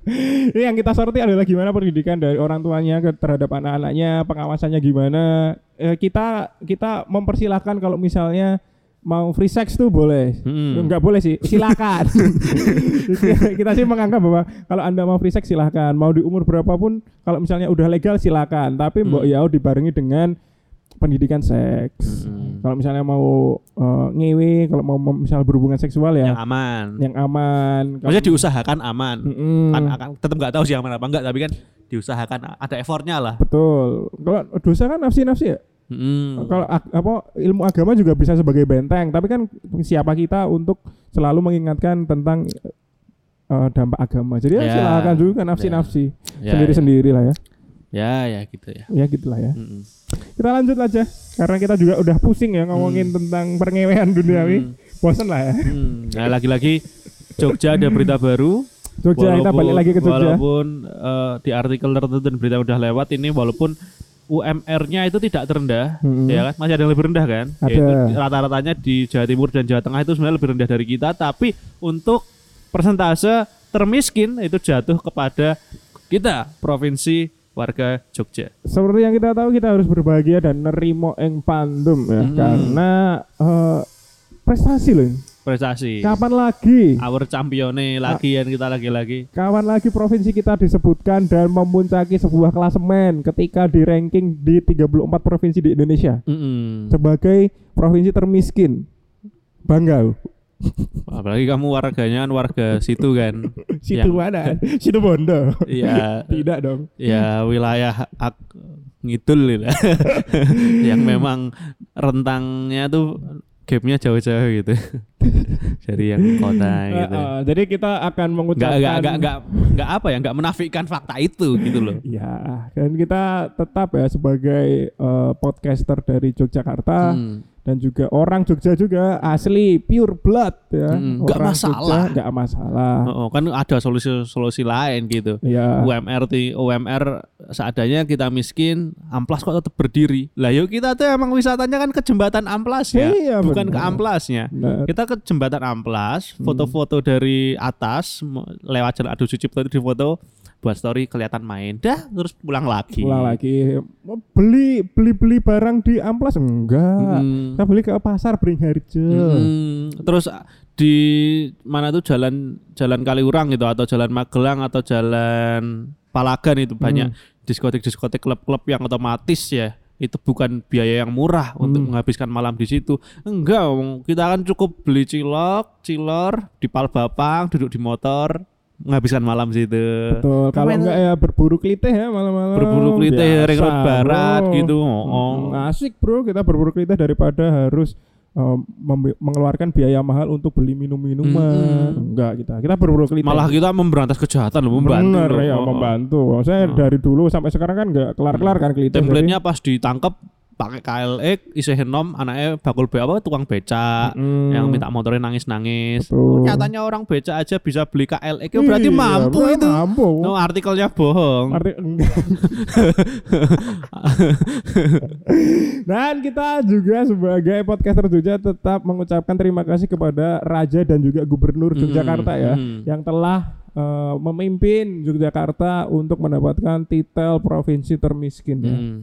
Ini yang kita soroti adalah gimana pendidikan dari orang tuanya terhadap anak-anaknya, pengawasannya gimana. Eh, kita kita mempersilahkan kalau misalnya mau free sex tuh boleh. Mm-mm. Enggak boleh sih, silakan. kita sih menganggap bahwa kalau Anda mau free sex silakan, mau di umur berapapun kalau misalnya udah legal silakan, tapi mbok Mm. ya dibarengi dengan pendidikan seks. Mm-mm. Kalau misalnya mau eh, ngewe, kalau mau misal berhubungan seksual Yang ya aman. yang aman. Maksudnya diusahakan aman. Mm-mm. Kan akan tetap nggak tahu sih aman apa enggak, tapi kan diusahakan ada effortnya lah. Betul. Kalau dosa kan nafsi-nafsi ya. Mm. Kalau apa ilmu agama juga bisa sebagai benteng, tapi kan siapa kita untuk selalu mengingatkan tentang eh, dampak agama. Jadi ya, Ya. silakan juga nafsi-nafsi Ya, sendiri-sendiri lah ya. Ya, ya gitu ya. Ya gitulah ya. Mm-mm. Kita lanjut aja karena kita juga udah pusing ya ngomongin tentang perngewean duniawi. Hmm. Bosen lah ya. Hmm. Nah, lagi-lagi Jogja ada berita baru. Jogja kita balik lagi ke Jogja. Walaupun eh, di artikel tertentu dan berita udah lewat ini walaupun UMR-nya itu tidak terendah, Mm-mm. ya kan? Masih ada yang lebih rendah kan? Ada. Yaitu rata-ratanya di Jawa Timur dan Jawa Tengah itu sebenarnya lebih rendah dari kita, tapi untuk persentase termiskin itu jatuh kepada kita provinsi warga Jogja. Seperti yang kita tahu kita harus berbahagia dan nerimo eng pandem ya Hmm. karena eh, prestasi loh. Prestasi. Kapan lagi? Our champione lagi yang kita lagi-lagi. Kawan lagi provinsi kita disebutkan dan memuncaki sebuah klasemen ketika di ranking di 34 provinsi di Indonesia Mm-mm. sebagai provinsi termiskin. Bangga. Apalagi kamu warganya kan warga situ kan. Situ Yang- mana? Situ Bondo. Iya, Tidak dong. ya wilayah ak ngidul gitu. yang memang rentangnya tuh gapnya jauh-jauh gitu. Dari yang kota gitu. Eh, eh, jadi kita akan mengucapkan enggak enggak enggak enggak apa ya, enggak menafikan fakta itu gitu loh. Ya, dan kita tetap ya sebagai eh, podcaster dari Yogyakarta Hmm. dan juga orang Jogja juga asli pure blood ya. Hmm, Orang masalah. Jogja nggak masalah. Oh, kan ada solusi-solusi lain gitu. Ya. UMR UMR seadanya kita miskin, amplas kok tetap berdiri. Lah yuk kita tuh emang wisatanya kan ke jembatan amplas ya, Iya, bukan ke benar. amplasnya. Benar. Kita ke jembatan amplas, Hmm. foto-foto dari atas lewat jalan Adu Sucipto itu difoto buat story kelihatan main. Dah terus pulang lagi. Pulang lagi Mau beli beli beli barang di amplas enggak. Hmm. Kita beli ke pasar Beringharjo. Hmm, terus ah, di mana tuh jalan jalan Kaliurang gitu atau jalan Magelang atau jalan Palagan itu banyak Hmm. diskotik-diskotik klub-klub yang otomatis ya itu bukan biaya yang murah untuk Hmm. menghabiskan malam di situ. Enggak, Wong. kita kan cukup beli cilok, cilor di Palbapang, duduk di motor, menghabiskan malam situ. Betul. Kalau enggak ya berburu klitih ya malam-malam. Berburu klitih, Biasa, ring road barat bro. gitu. Oh. Hmm, asik bro kita berburu klitih daripada harus membe- mengeluarkan biaya mahal untuk beli minum-minuman. Mm-mm. Enggak kita. Kita berburu klitih. Malah kita memberantas kejahatan loh, membantu. Bener loh. ya Oh, membantu. Saya Oh. dari dulu sampai sekarang kan enggak kelar-kelar kan klitih. Template-nya pas ditangkap pakai KLX isih enom anaknya bakul be apa tukang becak Mm. yang minta motornya nangis-nangis. Oh, nyatanya orang becak aja bisa beli KLX ya berarti Iya, mampu itu. Mampu. No, artikelnya bohong. Arti. Dan kita juga sebagai podcaster Jogja tetap mengucapkan terima kasih kepada Raja dan juga Gubernur Hmm, Yogyakarta ya hmm. yang telah eh, memimpin Yogyakarta untuk mendapatkan titel provinsi termiskin ya. Hmm.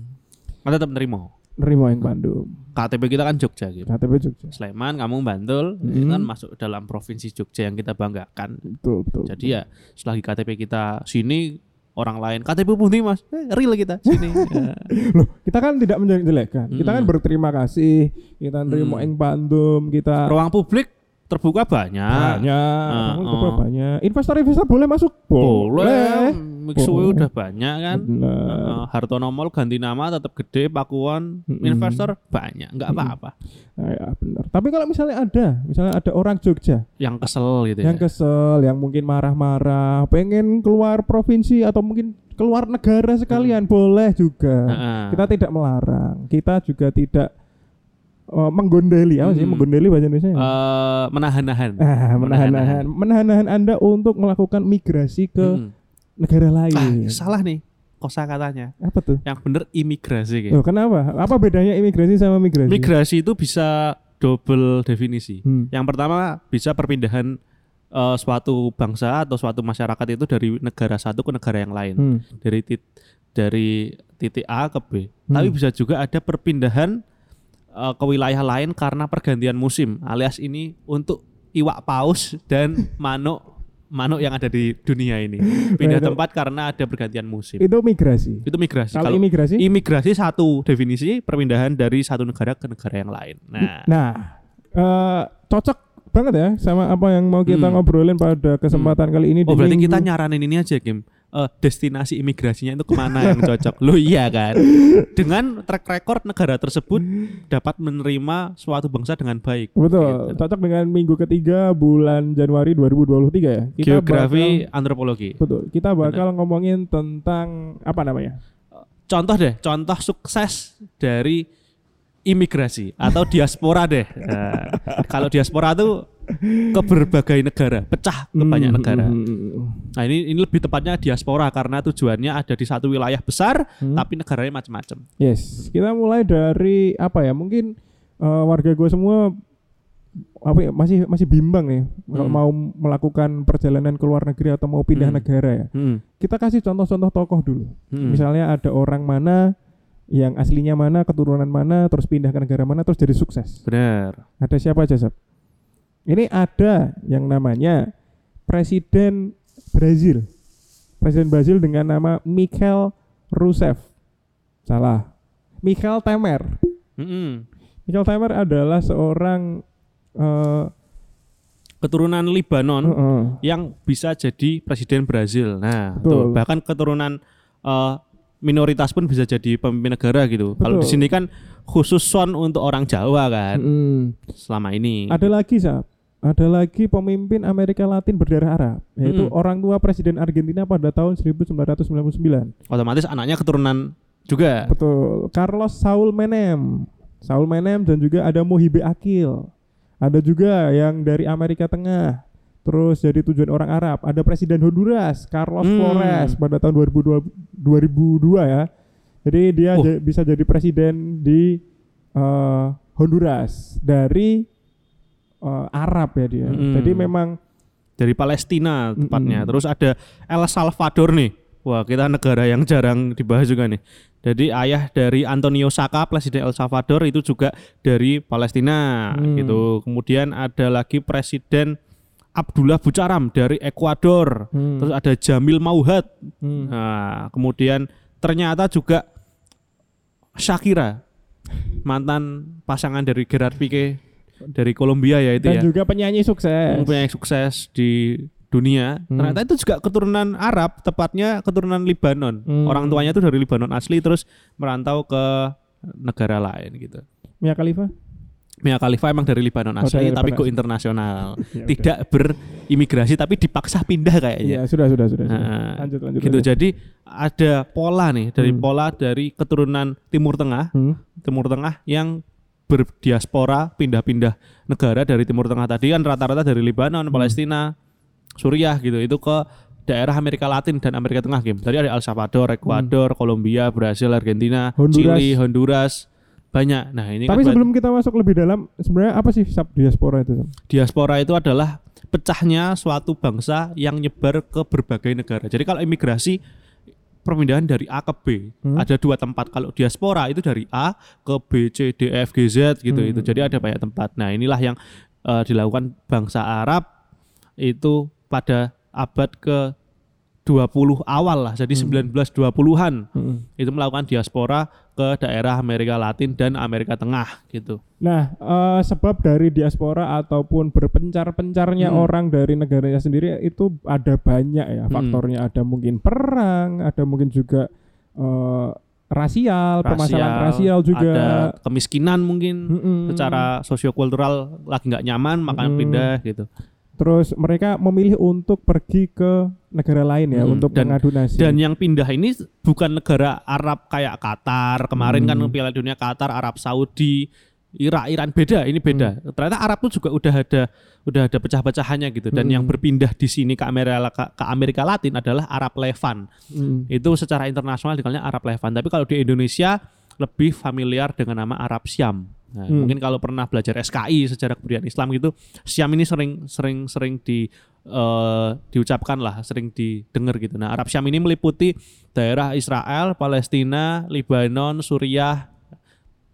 Kan tetap nerimo. Nerima yang Bandung. KTP kita kan Jogja gitu. KTP Jogja. Sleman, kamu Bantul, itu Hmm. kan masuk dalam provinsi Jogja yang kita banggakan. Betul, betul. Jadi ya selagi KTP kita sini orang lain KTP putih mas eh, real kita sini Ya. Loh, kita kan tidak menjelek-jelekan. Kita kan Hmm. berterima kasih, kita nerima Hmm. yang Bandung, kita ruang publik terbuka banyak banyak, Ah, oh. terbuka banyak. Investor-investor boleh masuk? boleh Mixue udah banyak kan. Eh, Hartono Mall ganti nama tetap gede Pakuan Mm-mm. investor banyak nggak apa-apa Nah, ya, benar. Tapi kalau misalnya ada, misalnya ada orang Jogja yang kesel gitu yang ya kesel, yang mungkin marah-marah, pengen keluar provinsi atau mungkin keluar negara sekalian, boleh juga. Heeh. Kita tidak melarang. Kita juga tidak eh, menggondeli. Apa sih Hmm. menggondeli bahasa Indonesia? Eh, menahan-nahan Ah, menahan-nahan, menahan-nahan Anda untuk melakukan migrasi ke Mm. Negara ah, lain. salah nih kosa katanya Apa tuh? yang bener imigrasi kayak Loh, kenapa? Apa bedanya imigrasi sama migrasi? migrasi itu bisa double definisi Hmm. Yang pertama bisa perpindahan eh, suatu bangsa atau suatu masyarakat itu dari negara satu ke negara yang lain, Hmm. dari tit dari titik A ke B. Hmm. Tapi bisa juga ada perpindahan eh, ke wilayah lain karena pergantian musim, alias ini untuk iwak paus dan manuk manuk yang ada di dunia ini pindah Itu- tempat karena ada pergantian musim. Itu migrasi. Itu migrasi. Kalau Kalau imigrasi? imigrasi satu definisi perpindahan dari satu negara ke negara yang lain. Nah, Nah, eh, cocok banget ya sama apa yang mau kita Hmm. ngobrolin pada kesempatan kali ini. Oh di berarti minggu- kita nyaranin ini aja Kim Eh, Destinasi imigrasinya itu ke mana yang cocok? Lo iya kan? Dengan track record negara tersebut Dapat menerima suatu bangsa dengan baik. Betul, Gitu. cocok dengan minggu ketiga bulan Januari 2023 ya. Kita Geografi bakal- antropologi. Betul, kita bakal ngomongin tentang apa namanya? Contoh deh Contoh sukses dari imigrasi Atau diaspora deh. Nah, Kalau diaspora tuh ke berbagai negara Pecah ke banyak Hmm, negara. hmm, hmm. Nah ini, ini lebih tepatnya diaspora Karena tujuannya ada di satu wilayah besar Hmm. Tapi negaranya macam-macam Yes, kita mulai dari apa ya? Mungkin eh, warga gue semua apa ya, masih masih bimbang nih kalau Hmm. mau melakukan perjalanan ke luar negeri atau mau pindah Hmm. negara ya. Hmm. Kita kasih contoh-contoh tokoh dulu. Hmm. Misalnya ada orang mana yang aslinya mana, keturunan mana, terus pindah ke negara mana, terus jadi sukses. Benar. Ada siapa aja, Sob? Ini ada yang namanya Presiden Brazil. Presiden Brazil dengan nama Mikhail Rousseff. Salah. Mikhail Temer. Mm-mm. Mikhail Temer adalah seorang eh, Keturunan Libanon heeh, yang bisa jadi presiden Brazil. Nah, Betul. tuh, bahkan keturunan eh, minoritas pun bisa jadi pemimpin negara gitu. Kalau di sini kan khusus son untuk orang Jawa kan mm. selama ini. Ada lagi, Sab. Ada lagi pemimpin Amerika Latin berdarah Arab, yaitu Mm. orang tua Presiden Argentina pada tahun 1999. Otomatis anaknya keturunan juga. Betul. Carlos Saul Menem. Saul Menem dan juga ada Mohibe Akil. Ada juga yang dari Amerika Tengah. Terus jadi tujuan orang Arab. Ada Presiden Honduras, Carlos Hmm. Flores pada tahun 2002, 2002 ya. Jadi dia Oh. bisa jadi presiden di eh, Honduras dari eh, Arab ya dia. Hmm. Jadi memang Dari Palestina tepatnya. Mm-mm. Terus ada El Salvador nih. Wah, kita negara yang jarang dibahas juga nih. Jadi ayah dari Antonio Saka, presiden El Salvador itu juga dari Palestina Hmm. gitu. Kemudian ada lagi presiden Abdullah Bucaram dari Ekuador. hmm, Terus ada Jamil Mauhat. hmm. Nah, kemudian ternyata juga Shakira mantan pasangan dari Gerard Pique dari Kolombia ya itu dan ya. juga penyanyi sukses. Mempunyai sukses di dunia. Hmm. Ternyata itu juga keturunan Arab, tepatnya keturunan Libanon. Hmm. Orang tuanya itu dari Libanon asli terus merantau ke negara lain gitu. Mia Khalifa? Mia Khalifa emang dari Libanon Oh, asli dari tapi go internasional. Ya udah. Tidak berimigrasi tapi dipaksa pindah kayaknya. Iya, sudah, sudah, sudah. sudah. Nah, lanjut, lanjut. gitu. lanjut. Jadi ada pola nih dari Hmm. pola dari keturunan Timur Tengah, Hmm. Timur Tengah yang berdiaspora pindah-pindah negara dari Timur Tengah tadi kan rata-rata dari Lebanon, Hmm. Palestina, Suriah gitu. Itu ke daerah Amerika Latin dan Amerika Tengah game. Tadi ada El Salvador, Ekuador, Kolombia, Brasil, Argentina, Hmm. Honduras. Chili, Honduras, banyak. Nah, ini Tapi kan sebelum kita masuk lebih dalam, sebenarnya apa sih sub diaspora itu? Diaspora itu adalah pecahnya suatu bangsa yang nyebar ke berbagai negara. Jadi kalau imigrasi perpindahan dari A ke B. Hmm. Ada dua tempat. Kalau diaspora itu dari A ke B, C, D, F, G, Z gitu. Hmm. Itu. Jadi ada banyak tempat. Nah, inilah yang eh, dilakukan bangsa Arab itu pada abad ke 20 awal lah. Jadi 1920-an Mm-mm. itu melakukan diaspora ke daerah Amerika Latin dan Amerika Tengah gitu. Nah, eh, sebab dari diaspora ataupun berpencar-pencarnya Hmm. orang dari negaranya sendiri itu ada banyak ya Hmm. faktornya. Ada mungkin perang, ada mungkin juga eh, rasial, permasalahan rasial juga. Ada kemiskinan mungkin Mm-mm. secara sosiokultural lagi nggak nyaman makanya Mm. pindah gitu. Terus mereka memilih untuk pergi ke negara lain ya Hmm, untuk dan- mengadu nasib. Dan yang pindah ini bukan negara Arab kayak Qatar. Kemarin kan Hmm. Piala Dunia Qatar, Arab Saudi, Irak, Iran beda. Ini beda. Hmm. Ternyata Arab tuh juga udah ada udah ada pecah-pecahannya gitu. Dan Hmm. yang berpindah di sini ke Amerika ke Amerika Latin adalah Arab Levan. Mm. Itu secara internasional dikenalnya Arab Levan. Tapi kalau di Indonesia lebih familiar dengan nama Arab Syam. Nah, Hmm. mungkin kalau pernah belajar SKI sejarah kebudayaan Islam gitu, Syam ini sering sering sering di eh, diucapkan lah, sering didengar gitu. Nah, Arab Syam ini meliputi daerah Israel, Palestina, Lebanon, Suriah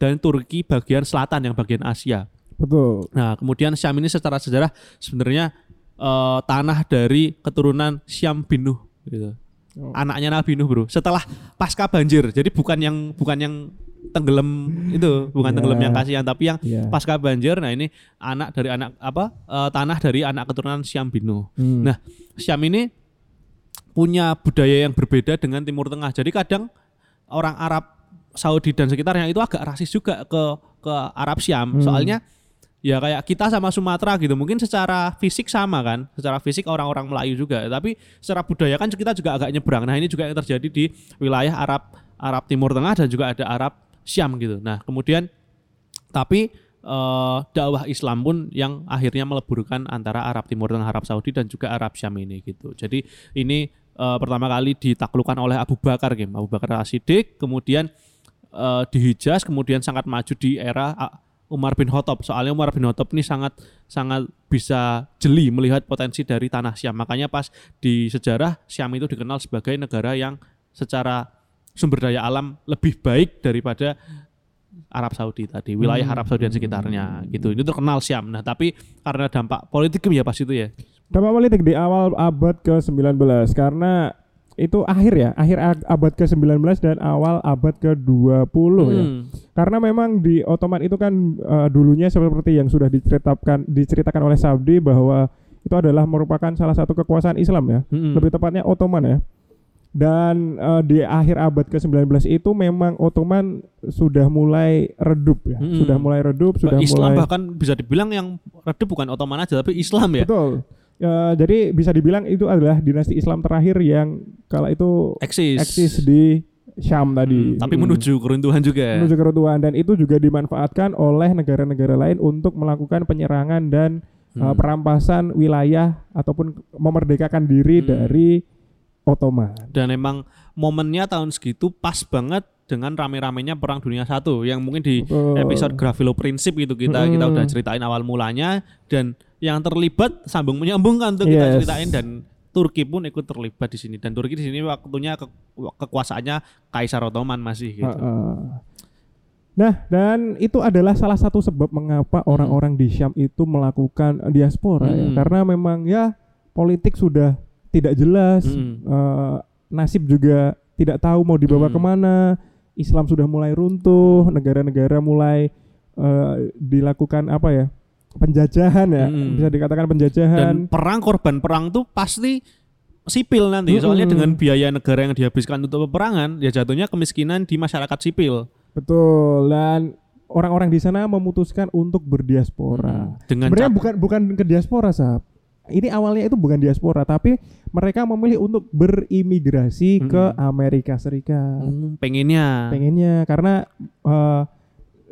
dan Turki bagian selatan yang bagian Asia. Betul. Nah, kemudian Syam ini secara sejarah sebenarnya eh, tanah dari keturunan Syam bin Nuh gitu. Oh. Anaknya Nabi Nuh, Bro. Setelah pasca banjir. Jadi bukan yang bukan yang tenggelam itu, bukan Ya. tenggelam yang kasihan tapi yang Ya. pasca banjir. Nah, ini anak dari anak apa? eh, tanah dari anak keturunan Syam bin Nuh. Hmm. Nah, Syam ini punya budaya yang berbeda dengan Timur Tengah. Jadi kadang orang Arab Saudi dan sekitarnya itu agak rasis juga ke ke Arab Syam. Hmm. Soalnya ya kayak kita sama Sumatera gitu. Mungkin secara fisik sama kan. Secara fisik orang-orang Melayu juga, tapi secara budaya kan kita juga agak nyebrang. Nah, ini juga yang terjadi di wilayah Arab Arab Timur Tengah dan juga ada Arab Syam gitu. Nah, kemudian tapi eh, dakwah Islam pun yang akhirnya meleburkan antara Arab Timur Tengah, Arab Saudi dan juga Arab Syam ini gitu. Jadi ini eh, pertama kali ditaklukkan oleh Abu Bakar, Kim. Abu Bakar As-Siddiq, kemudian eh, di Hijaz, kemudian sangat maju di era Umar bin Khattab. Soalnya Umar bin Khattab ini sangat sangat bisa jeli melihat potensi dari tanah Syam. Makanya pas di sejarah Syam itu dikenal sebagai negara yang secara sumber daya alam lebih baik daripada Arab Saudi tadi, wilayah Hmm. Arab Saudi dan sekitarnya gitu. Itu terkenal Syam. Nah, tapi karena dampak politik ya pas itu ya. Dampak politik di awal abad ke-19 karena itu akhir ya, akhir abad ke-19 dan awal abad ke-20 ya. Hmm. Karena memang di Ottoman itu kan eh, dulunya seperti yang sudah diceritakan diceritakan oleh Sabdi bahwa itu adalah merupakan salah satu kekuasaan Islam ya. Hmm. Lebih tepatnya Ottoman ya. Dan eh, di akhir abad ke-19 itu memang Ottoman sudah mulai redup ya. Hmm. Sudah mulai redup, sudah Islam mulai bahkan bisa dibilang yang redup bukan Ottoman aja tapi Islam ya. Betul. Ya, jadi bisa dibilang itu adalah dinasti Islam terakhir yang kala itu Eksis. eksis di Syam tadi. Hmm, tapi Mm. menuju keruntuhan juga. menuju keruntuhan dan itu juga dimanfaatkan oleh negara-negara lain untuk melakukan penyerangan dan uh, Hmm. perampasan wilayah ataupun memerdekakan diri Hmm. dari Ottoman. Dan emang momennya tahun segitu pas banget dengan rame-ramenya perang dunia satu yang mungkin di Betul. episode Gravilo Prinsip itu kita kita Mm-mm. udah ceritain awal mulanya dan yang terlibat sambung menyambung kan tuh kita Yes. ceritain dan Turki pun ikut terlibat di sini dan Turki di sini waktunya ke- kekuasaannya Kaisar Ottoman masih gitu. Nah, dan itu adalah salah satu sebab mengapa orang-orang di Syam itu melakukan diaspora ya. Hmm. Karena memang ya politik sudah tidak jelas, Hmm. eh, nasib juga tidak tahu mau dibawa Hmm. ke mana, Islam sudah mulai runtuh, negara-negara mulai eh, dilakukan apa ya penjajahan ya, Hmm. bisa dikatakan Dan penjajahan. perang korban perang tuh pasti sipil nanti. Soalnya Mm-mm. dengan biaya negara yang dihabiskan untuk peperangan, ya jatuhnya kemiskinan di masyarakat sipil. Betul. Dan orang-orang di sana memutuskan untuk berdiaspora. Hmm. Dengan Sebenarnya bukan bukan ke diaspora, Sab. Ini awalnya itu bukan diaspora, tapi mereka memilih untuk berimigrasi Mm-mm. ke Amerika Serikat. Hmm, pengennya. Pengennya karena eh,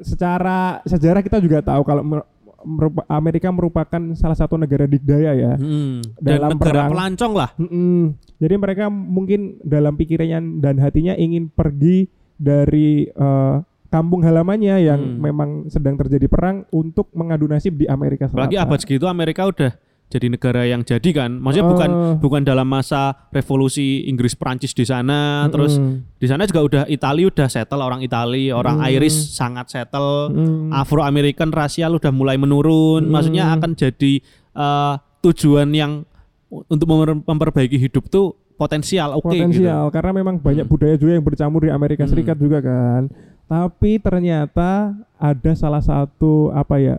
secara sejarah kita juga tahu kalau mer- merupa- Amerika merupakan salah satu negara dikdaya ya. Hmm, Dan Dalam negara perang. pelancong lah. Mm-mm. Jadi mereka mungkin dalam pikirannya dan hatinya ingin pergi dari eh, kampung halamannya yang Hmm. memang sedang terjadi perang untuk mengadu nasib di Amerika Selatan. Apalagi abad segitu Amerika udah jadi negara yang jadi kan. Maksudnya Oh. bukan bukan dalam masa revolusi Inggris Prancis di sana, terus Mm. di sana juga udah Italia udah settle orang Italia, orang Hmm. Irish sangat settle, Mm. Afro American rasial udah mulai menurun. Maksudnya Hmm. akan jadi eh, tujuan yang untuk memper- memperbaiki hidup tuh potensial oke gitu. potensial karena memang banyak Hmm. budaya juga yang bercampur di Amerika Hmm. Serikat juga kan. Tapi ternyata ada salah satu apa ya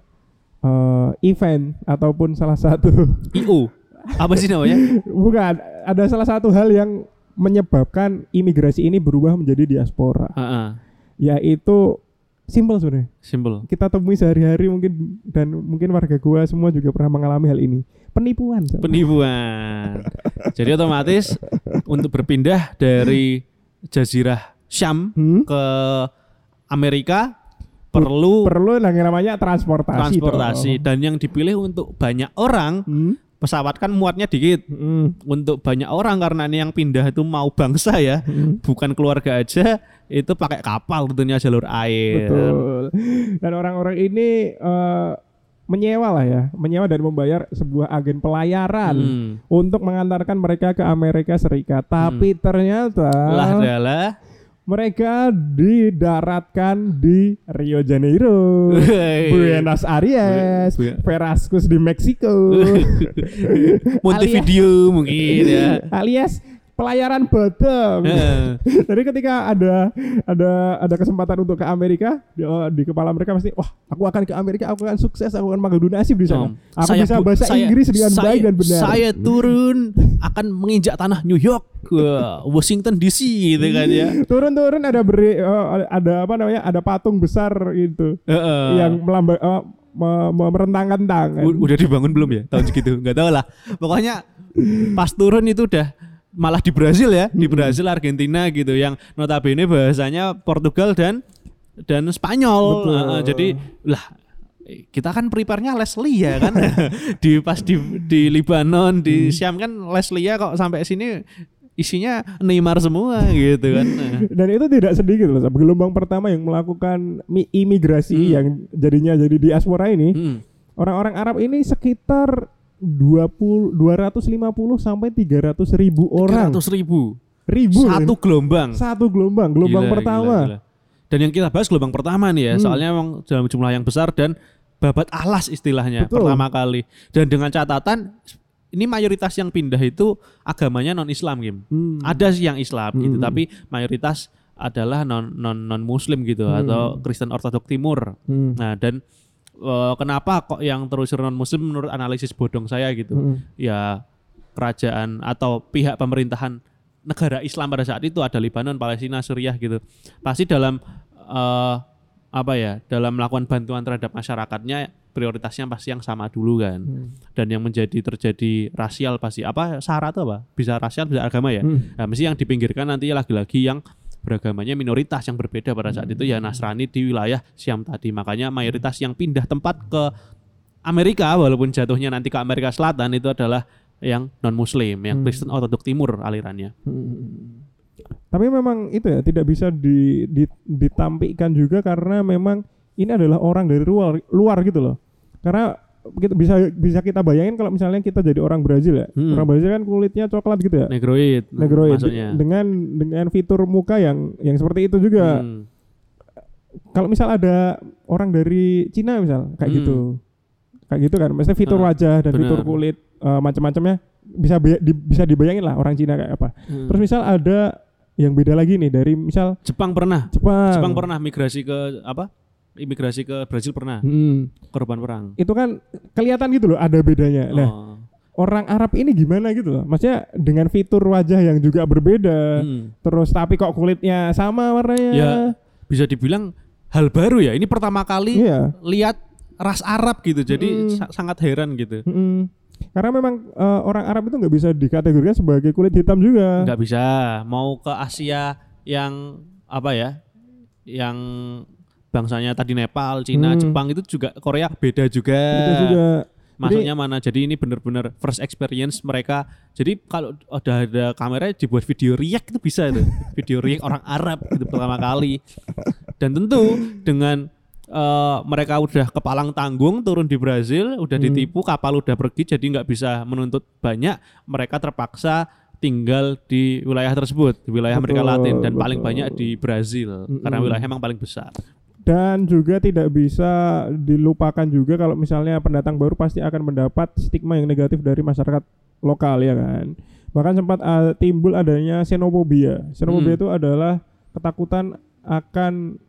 eh, event ataupun salah satu IO. Apa sih namanya? bukan ada salah satu hal yang menyebabkan imigrasi ini berubah menjadi diaspora Heeh. yaitu simple sebenarnya Simple. kita temui sehari-hari mungkin dan mungkin warga gua semua juga pernah mengalami hal ini penipuan Sob. Penipuan. Jadi otomatis untuk berpindah dari jazirah Syam Hmm? ke Amerika perlu perlu yang namanya transportasi transportasi toh. dan yang dipilih untuk banyak orang Hmm? pesawat kan muatnya dikit Hmm. untuk banyak orang karena ini yang pindah itu mau bangsa ya Hmm. bukan keluarga aja itu pakai kapal tentunya jalur air Betul. Dan orang-orang ini eh, menyewa lah ya, menyewa dan membayar sebuah agen pelayaran Hmm. untuk mengantarkan mereka ke Amerika Serikat. Tapi ternyata lah adalah mereka didaratkan di Rio Janeiro. Buenos Aires, Bu- Veracruz di Meksiko, Montevideo mungkin ya. Alias pelayaran. Eh, Jadi ketika ada ada ada kesempatan untuk ke Amerika, di, oh, di kepala mereka pasti, wah, aku akan ke Amerika, aku akan sukses, aku akan mengadu nasib di sana. Aku saya bisa bahasa saya- Inggris dengan saya- baik dan benar. Saya turun akan menginjak tanah New York ke Washington DC gitu kan ya. Turun-turun ada beri, eh, ada apa namanya, ada patung besar gitu Heeh. yang melambang eh, me- me- merentangkan tangan. Udah dibangun belum ya tahun segitu nggak tahu lah pokoknya pas turun itu udah malah di Brazil ya di Brazil Argentina gitu yang notabene bahasanya Portugal dan dan Spanyol Betul. Heeh, jadi lah kita kan prepare-nya Leslie ya kan di pas di di Libanon di Syam kan Leslie ya kok sampai sini isinya Neymar semua gitu kan Dan itu tidak sedikit loh. Gelombang pertama yang melakukan mi- imigrasi Hmm. yang jadinya jadi diaspora ini, Hmm. orang-orang Arab ini sekitar 20 250 sampai 300 ribu orang. 300 ribu Ribu. satu gelombang satu gelombang, gelombang Gila, pertama. gila, gila. Dan yang kita bahas gelombang pertama nih ya, Hmm. soalnya memang dalam jumlah yang besar dan babat alas istilahnya Betul. pertama kali. Dan dengan catatan ini mayoritas yang pindah itu agamanya non Islam Kim. Hmm. Ada sih yang Islam gitu, Hmm. tapi mayoritas adalah non non non Muslim gitu Hmm. atau Kristen Ortodok Timur. Hmm. Nah dan eh, kenapa kok yang terus non Muslim menurut analisis bodong saya gitu? Hmm. ya kerajaan atau pihak pemerintahan negara Islam pada saat itu ada Lebanon, Palestina, Suriah gitu. Pasti dalam eh, apa ya, dalam melakukan bantuan terhadap masyarakatnya prioritasnya pasti yang sama dulu kan. Hmm. Dan yang menjadi terjadi rasial pasti apa syarat apa? Bisa rasial, bisa agama ya. Hmm. Nah, mesti yang dipinggirkan nanti lagi-lagi yang beragamanya minoritas yang berbeda pada saat itu ya Nasrani di wilayah Syam tadi. Makanya mayoritas yang pindah tempat ke Amerika walaupun jatuhnya nanti ke Amerika Selatan itu adalah yang non muslim, yang Hmm. Kristen Ortodok Timur alirannya. Hmm. Tapi memang itu ya tidak bisa di, di- ditampilkan juga karena memang ini adalah orang dari luar luar gitu loh. Karena kita bisa bisa kita bayangin kalau misalnya kita jadi orang Brazil ya. Hmm. Orang Brazil kan kulitnya coklat gitu ya. Negroid, Negroid maksudnya. dengan dengan fitur muka yang yang seperti itu juga. Hmm. Kalau misal ada orang dari Cina misal kayak Hmm. gitu. Kayak gitu kan. Maksudnya fitur Ah, wajah dan fitur benar. kulit eh, macam-macamnya bisa di- bisa dibayangin lah orang Cina kayak apa. Hmm. Terus misal ada yang beda lagi nih dari misal Jepang pernah, Jepang. Jepang pernah migrasi ke apa? Imigrasi ke Brazil pernah, Hmm. korban perang. Itu kan kelihatan gitu loh ada bedanya. Nah, Oh. orang Arab ini gimana gitu loh. Maksudnya dengan fitur wajah yang juga berbeda. Hmm. Terus tapi kok kulitnya sama warnanya. Ya, bisa dibilang hal baru ya. Ini pertama kali Iya. lihat ras Arab gitu. Jadi Hmm. sa- sangat heran gitu. Mm-mm. Karena memang eh, orang Arab itu nggak bisa dikategorikan sebagai kulit hitam juga. nggak bisa mau ke Asia yang apa ya yang bangsanya tadi Nepal, Cina, Hmm. Jepang itu juga Korea beda juga. Itu juga. Masuknya mana? Jadi ini benar-benar first experience mereka. Jadi kalau udah ada kamera dibuat video react itu bisa itu. video react orang Arab itu pertama kali. Dan tentu dengan eh, mereka udah kepalang tanggung turun di Brazil, udah Hmm. ditipu, kapal udah pergi, jadi nggak bisa menuntut banyak, mereka terpaksa tinggal di wilayah tersebut, di wilayah Amerika Betul, Latin dan paling betul. banyak di Brazil karena Mm-mm. wilayahnya emang paling besar. Dan juga tidak bisa dilupakan juga kalau misalnya pendatang baru pasti akan mendapat stigma yang negatif dari masyarakat lokal ya kan bahkan sempat uh, timbul adanya xenophobia xenophobia Hmm. itu adalah ketakutan akan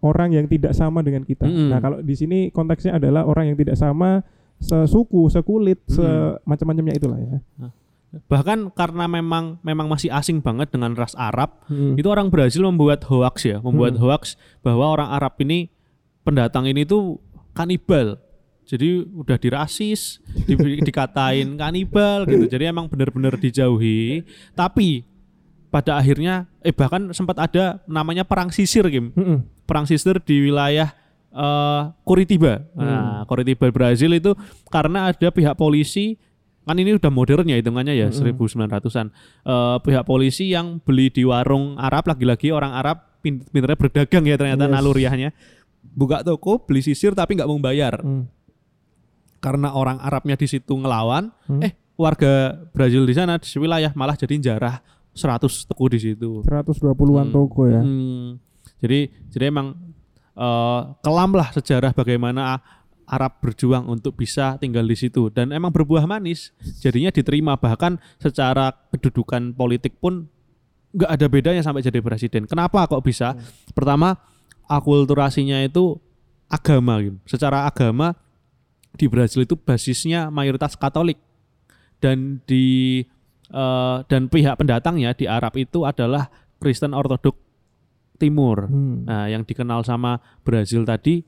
orang yang tidak sama dengan kita Mm-mm. nah kalau di sini konteksnya adalah orang yang tidak sama sesuku sekulit Mm-mm. semacam-macamnya itulah ya Bahkan karena memang memang masih asing banget dengan ras Arab, Hmm. itu orang Brazil membuat hoax ya, membuat Hmm. hoax bahwa orang Arab ini pendatang ini tuh kanibal. Jadi udah dirasis, di, dikatain kanibal gitu. Jadi emang benar-benar dijauhi. Tapi pada akhirnya eh bahkan sempat ada namanya perang sisir, Kim. Mm-mm. Perang sisir di wilayah eh Curitiba. Nah, Curitiba Brazil itu karena ada pihak polisi kan ini udah modern ya hitungannya ya 1900-an. Eh, pihak polisi yang beli di warung Arab lagi-lagi orang Arab pin- pinternya berdagang ya ternyata Yes. naluriahnya. Buka toko, beli sisir tapi nggak mau bayar. Hmm. Karena orang Arabnya di situ ngelawan, Hmm. eh warga Brazil di sana di wilayah malah jadi jarah 100 toko di situ. 120-an Hmm. toko ya Hmm. Jadi jadi emang eh, kelam lah sejarah bagaimana Arab berjuang untuk bisa tinggal di situ dan emang berbuah manis. Jadinya diterima bahkan secara kedudukan politik pun nggak ada bedanya sampai jadi presiden. Kenapa kok bisa? Pertama akulturasinya itu agama gitu. Secara agama di Brazil itu basisnya mayoritas Katolik dan di eh, dan pihak pendatangnya di Arab itu adalah Kristen Ortodok Timur. Hmm. Nah, yang dikenal sama Brazil tadi,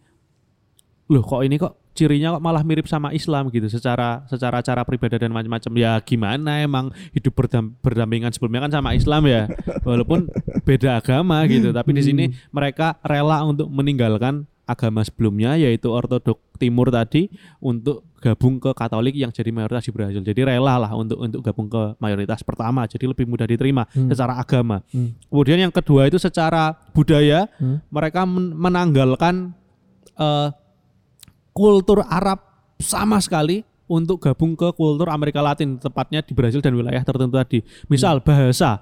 loh kok ini kok cirinya kok malah mirip sama Islam gitu secara secara cara pribadi dan macam-macam. Ya gimana emang hidup berdam- berdampingan sebelumnya kan sama Islam ya, walaupun beda agama gitu. Tapi di sini mereka rela untuk meninggalkan agama sebelumnya yaitu Ortodok Timur tadi untuk gabung ke Katolik yang jadi mayoritas di Brazil. Jadi rela lah untuk untuk gabung ke mayoritas pertama. Jadi lebih mudah diterima Hmm. secara agama. Hmm. Kemudian yang kedua itu secara budaya Hmm. mereka men- menanggalkan eh, kultur Arab sama sekali untuk gabung ke kultur Amerika Latin tepatnya di Brazil dan wilayah tertentu tadi. Misal bahasa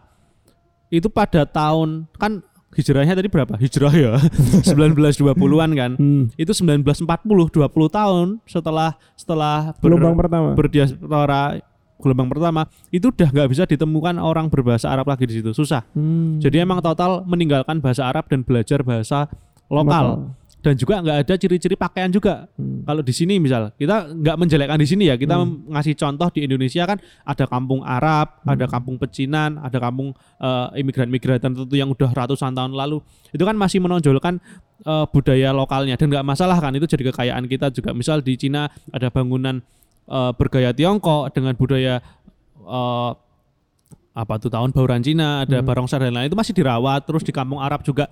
itu pada tahun kan hijrahnya tadi berapa? Hijrah ya 1920-an kan. Hmm. Itu 1940 20 tahun setelah setelah ber- gelombang pertama berdiaspora gelombang pertama itu udah nggak bisa ditemukan orang berbahasa Arab lagi di situ susah Hmm. jadi emang total meninggalkan bahasa Arab dan belajar bahasa lokal dan juga nggak ada ciri-ciri pakaian juga. Hmm. kalau di sini misal kita nggak menjelekkan di sini ya. Kita Hmm. ngasih contoh di Indonesia kan ada kampung Arab ada kampung pecinan ada kampung eh, imigran-imigran tertentu yang udah ratusan tahun lalu. Itu kan masih menonjolkan eh, budaya lokalnya. Dan nggak masalah kan itu jadi kekayaan kita juga. Misal di Cina ada bangunan eh, bergaya Tiongkok dengan budaya eh, apa tuh tahun bauran Cina ada Hmm. barongsai dan lain itu masih dirawat terus di kampung Arab juga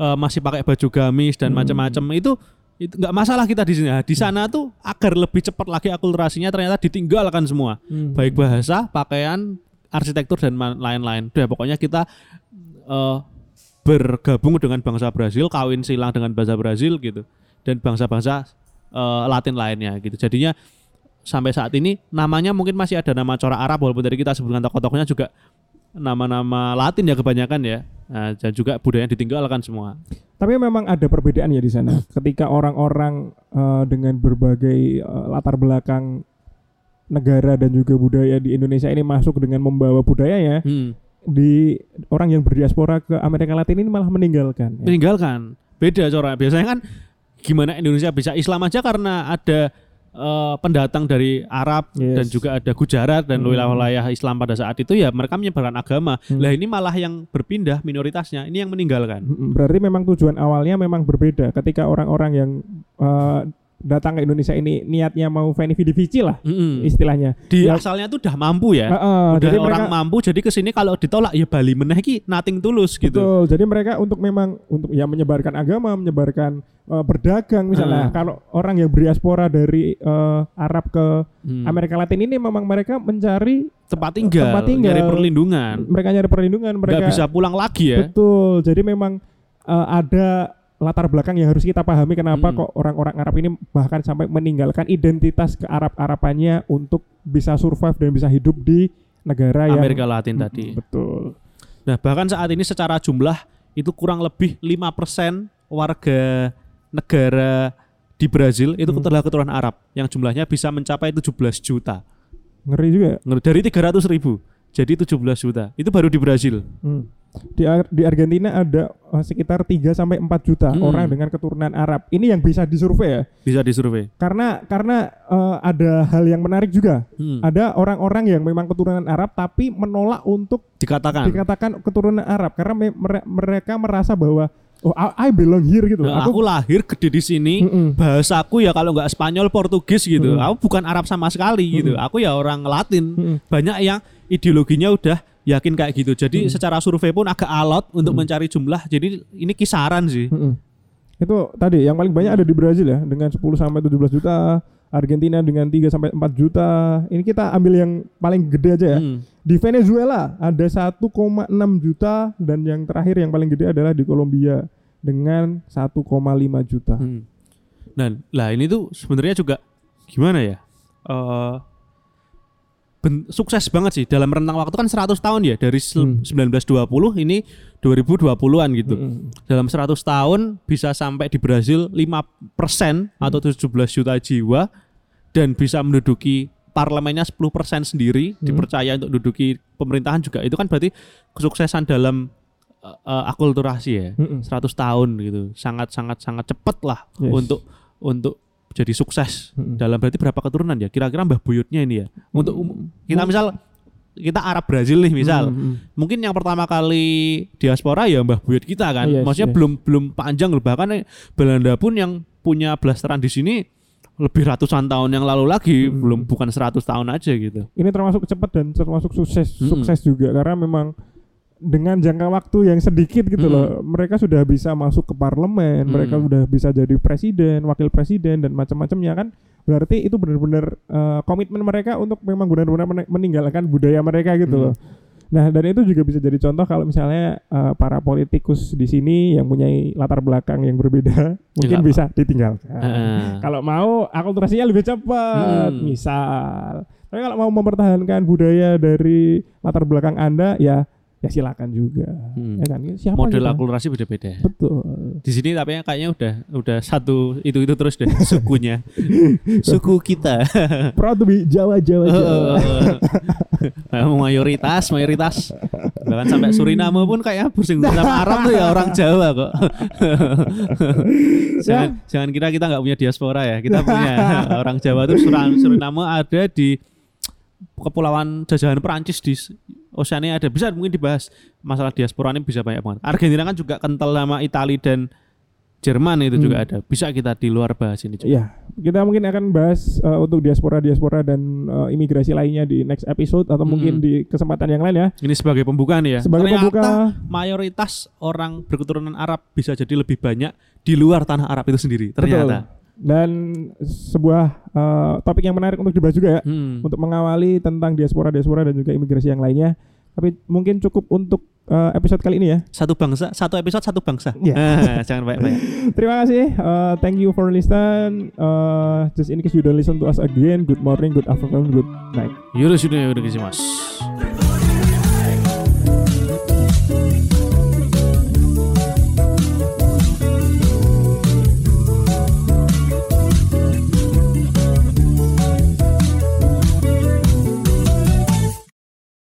eh, masih pakai baju gamis dan Hmm. macam-macam. Itu itu nggak masalah kita di sini. Nah, di sana tuh agar lebih cepat lagi akulturasinya ternyata ditinggalkan semua. Hmm. baik bahasa pakaian arsitektur dan lain-lain. Udah pokoknya kita eh, bergabung dengan bangsa Brazil kawin silang dengan bangsa Brazil gitu. Dan bangsa-bangsa eh, Latin lainnya gitu. Jadinya sampai saat ini namanya mungkin masih ada nama corak Arab walaupun tadi kita sebutkan tokoh-tokohnya juga nama-nama Latin ya kebanyakan ya Nah, dan juga budaya yang ditinggalkan semua Tapi memang ada perbedaan ya di sana. Ketika orang-orang eh, dengan berbagai eh, latar belakang negara dan juga budaya di Indonesia ini masuk dengan membawa budayanya, Hmm. di orang yang berdiaspora ke Amerika Latin ini malah meninggalkan. ya. meninggalkan beda corak biasanya kan gimana Indonesia bisa Islam aja karena ada eh, pendatang dari Arab Yes. dan juga ada Gujarat dan Hmm. wilayah-wilayah Islam pada saat itu ya mereka menyebarkan agama Hmm. lah ini malah yang berpindah minoritasnya ini yang meninggalkan Mm, Berarti memang tujuan awalnya memang berbeda. Ketika orang-orang yang eh, datang ke Indonesia ini niatnya mau veni vidi vici lah Mm-mm. istilahnya. di Ya. asalnya tuh udah mampu ya Heeh, udah jadi orang mereka, mampu jadi ke sini kalau ditolak ya Bali meneh ki nating tulus gitu Betul. Jadi mereka untuk memang untuk ya menyebarkan agama, menyebarkan eh, berdagang misalnya. Hmm. Kalau orang yang berdiaspora dari eh, Arab ke Hmm. Amerika Latin ini memang mereka mencari tempat tinggal, tempat tinggal. nyari perlindungan mereka nyari perlindungan, mereka nggak bisa pulang lagi ya betul. Jadi memang eh, ada latar belakang yang harus kita pahami kenapa Hmm. kok orang-orang Arab ini bahkan sampai meninggalkan identitas ke Arab-Arabannya untuk bisa survive dan bisa hidup di negara yang Amerika Latin Mm, tadi. Betul. Nah, bahkan saat ini secara jumlah itu kurang lebih 5% warga negara di Brazil itu Hmm. adalah keturunan Arab yang jumlahnya bisa mencapai 17 juta. Ngeri juga. ya. Ngerti? Dari 300 ribu jadi 17 juta. Itu baru di Brazil. Hmm. Di, Ar- di Argentina ada eh, sekitar 3 sampai 4 juta Hmm. orang dengan keturunan Arab. Ini yang bisa disurvei ya. Bisa disurvei. Karena karena eh, ada hal yang menarik juga. Hmm. Ada orang-orang yang memang keturunan Arab tapi menolak untuk Dikatakan. dikatakan keturunan Arab karena me- mere- mereka merasa bahwa oh I, belong here gitu. Nah, aku lahir gede di sini. Mm-mm. Bahasaku ya kalau nggak Spanyol, Portugis gitu. Mm. Aku bukan Arab sama sekali gitu. Aku ya orang Latin. Mm-mm. Banyak yang ideologinya udah yakin kayak gitu. Jadi secara survei pun agak alot untuk mencari jumlah. Jadi ini kisaran sih. Mm-mm. Itu tadi yang paling banyak ada di Brazil ya dengan 10 sampai 17 juta, Argentina dengan 3 sampai 4 juta. Ini kita ambil yang paling gede aja ya. Hmm. Di Venezuela ada 1,6 juta dan yang terakhir yang paling gede adalah di Kolombia dengan 1,5 juta. Hmm. Dan lah ini tuh sebenarnya juga gimana ya? Eh ben- sukses banget sih dalam rentang waktu kan 100 tahun ya dari Hmm. 1920 ini 2020-an gitu. Mm-mm. Dalam 100 tahun bisa sampai di Brazil 5% atau 17 juta jiwa dan bisa menduduki parlemennya 10% sendiri dipercaya untuk menduduki pemerintahan juga. Itu kan berarti kesuksesan dalam eh, akulturasi ya. Mm-mm. 100 tahun gitu. Sangat sangat sangat cepet lah Yes. untuk untuk jadi sukses. Mm-mm. Dalam berarti berapa keturunan ya? Kira-kira Mbah Buyutnya ini ya. Untuk um- kita misal kita Arab Brazil nih misal. Mm-mm. Mungkin yang pertama kali diaspora ya Mbah Buyut kita kan. Yes, Maksudnya yes. belum belum panjang loh. Bahkan Belanda pun yang punya blasteran di sini lebih ratusan tahun yang lalu lagi, Hmm. belum bukan 100 tahun aja gitu. Ini termasuk cepat dan termasuk sukses Mm-mm. sukses juga karena memang dengan jangka waktu yang sedikit gitu Mm. loh, mereka sudah bisa masuk ke parlemen, mereka Mm. sudah bisa jadi presiden, wakil presiden dan macam-macamnya kan. Berarti itu benar-benar eh, komitmen mereka untuk memang benar-benar men- meninggalkan budaya mereka gitu Mm. loh. Nah, dan itu juga bisa jadi contoh kalau misalnya eh, para politikus di sini yang punya latar belakang yang berbeda mungkin bisa ditinggalkan. Heeh. Kalau mau akulturasinya lebih cepat, Hmm. misal. Tapi kalau mau mempertahankan budaya dari latar belakang Anda ya ya silakan juga. Hmm. Ya kan? Siapa Model kita? akulturasi beda-beda. Betul. Di sini tapi kayaknya udah udah satu itu itu terus deh sukunya. Suku kita. Proud to be Jawa Jawa Jawa. Nah, mayoritas mayoritas bahkan sampai Suriname pun kayak bersinggungan sama Arab tuh ya orang Jawa kok. jangan jangan kira kita nggak punya diaspora ya. Kita punya orang Jawa tuh Suriname ada di kepulauan jajahan Perancis di Oceania ada bisa mungkin dibahas masalah diaspora ini bisa banyak banget. Argentina kan juga kental sama Italia dan Jerman itu juga ada. Bisa kita di luar bahas ini juga. Ya, kita mungkin akan bahas uh, untuk diaspora-diaspora dan uh, imigrasi lainnya di next episode atau Hmm. mungkin di kesempatan yang lain ya. Ini sebagai pembukaan ya. Sebagai Ternyata pembuka mayoritas orang berketurunan Arab bisa jadi lebih banyak di luar tanah Arab itu sendiri. Ternyata. Betul. Dan sebuah uh, topik yang menarik untuk dibahas juga ya Hmm. untuk mengawali tentang diaspora-diaspora dan juga imigrasi yang lainnya. Tapi mungkin cukup untuk uh, episode kali ini ya. Satu bangsa, satu episode satu bangsa. Iya. Ah, jangan banyak-banyak. Terima kasih. Uh, thank you for listen. Uh, just in case you don't listen to us again, good morning, good afternoon, good night. Yaudah, mas.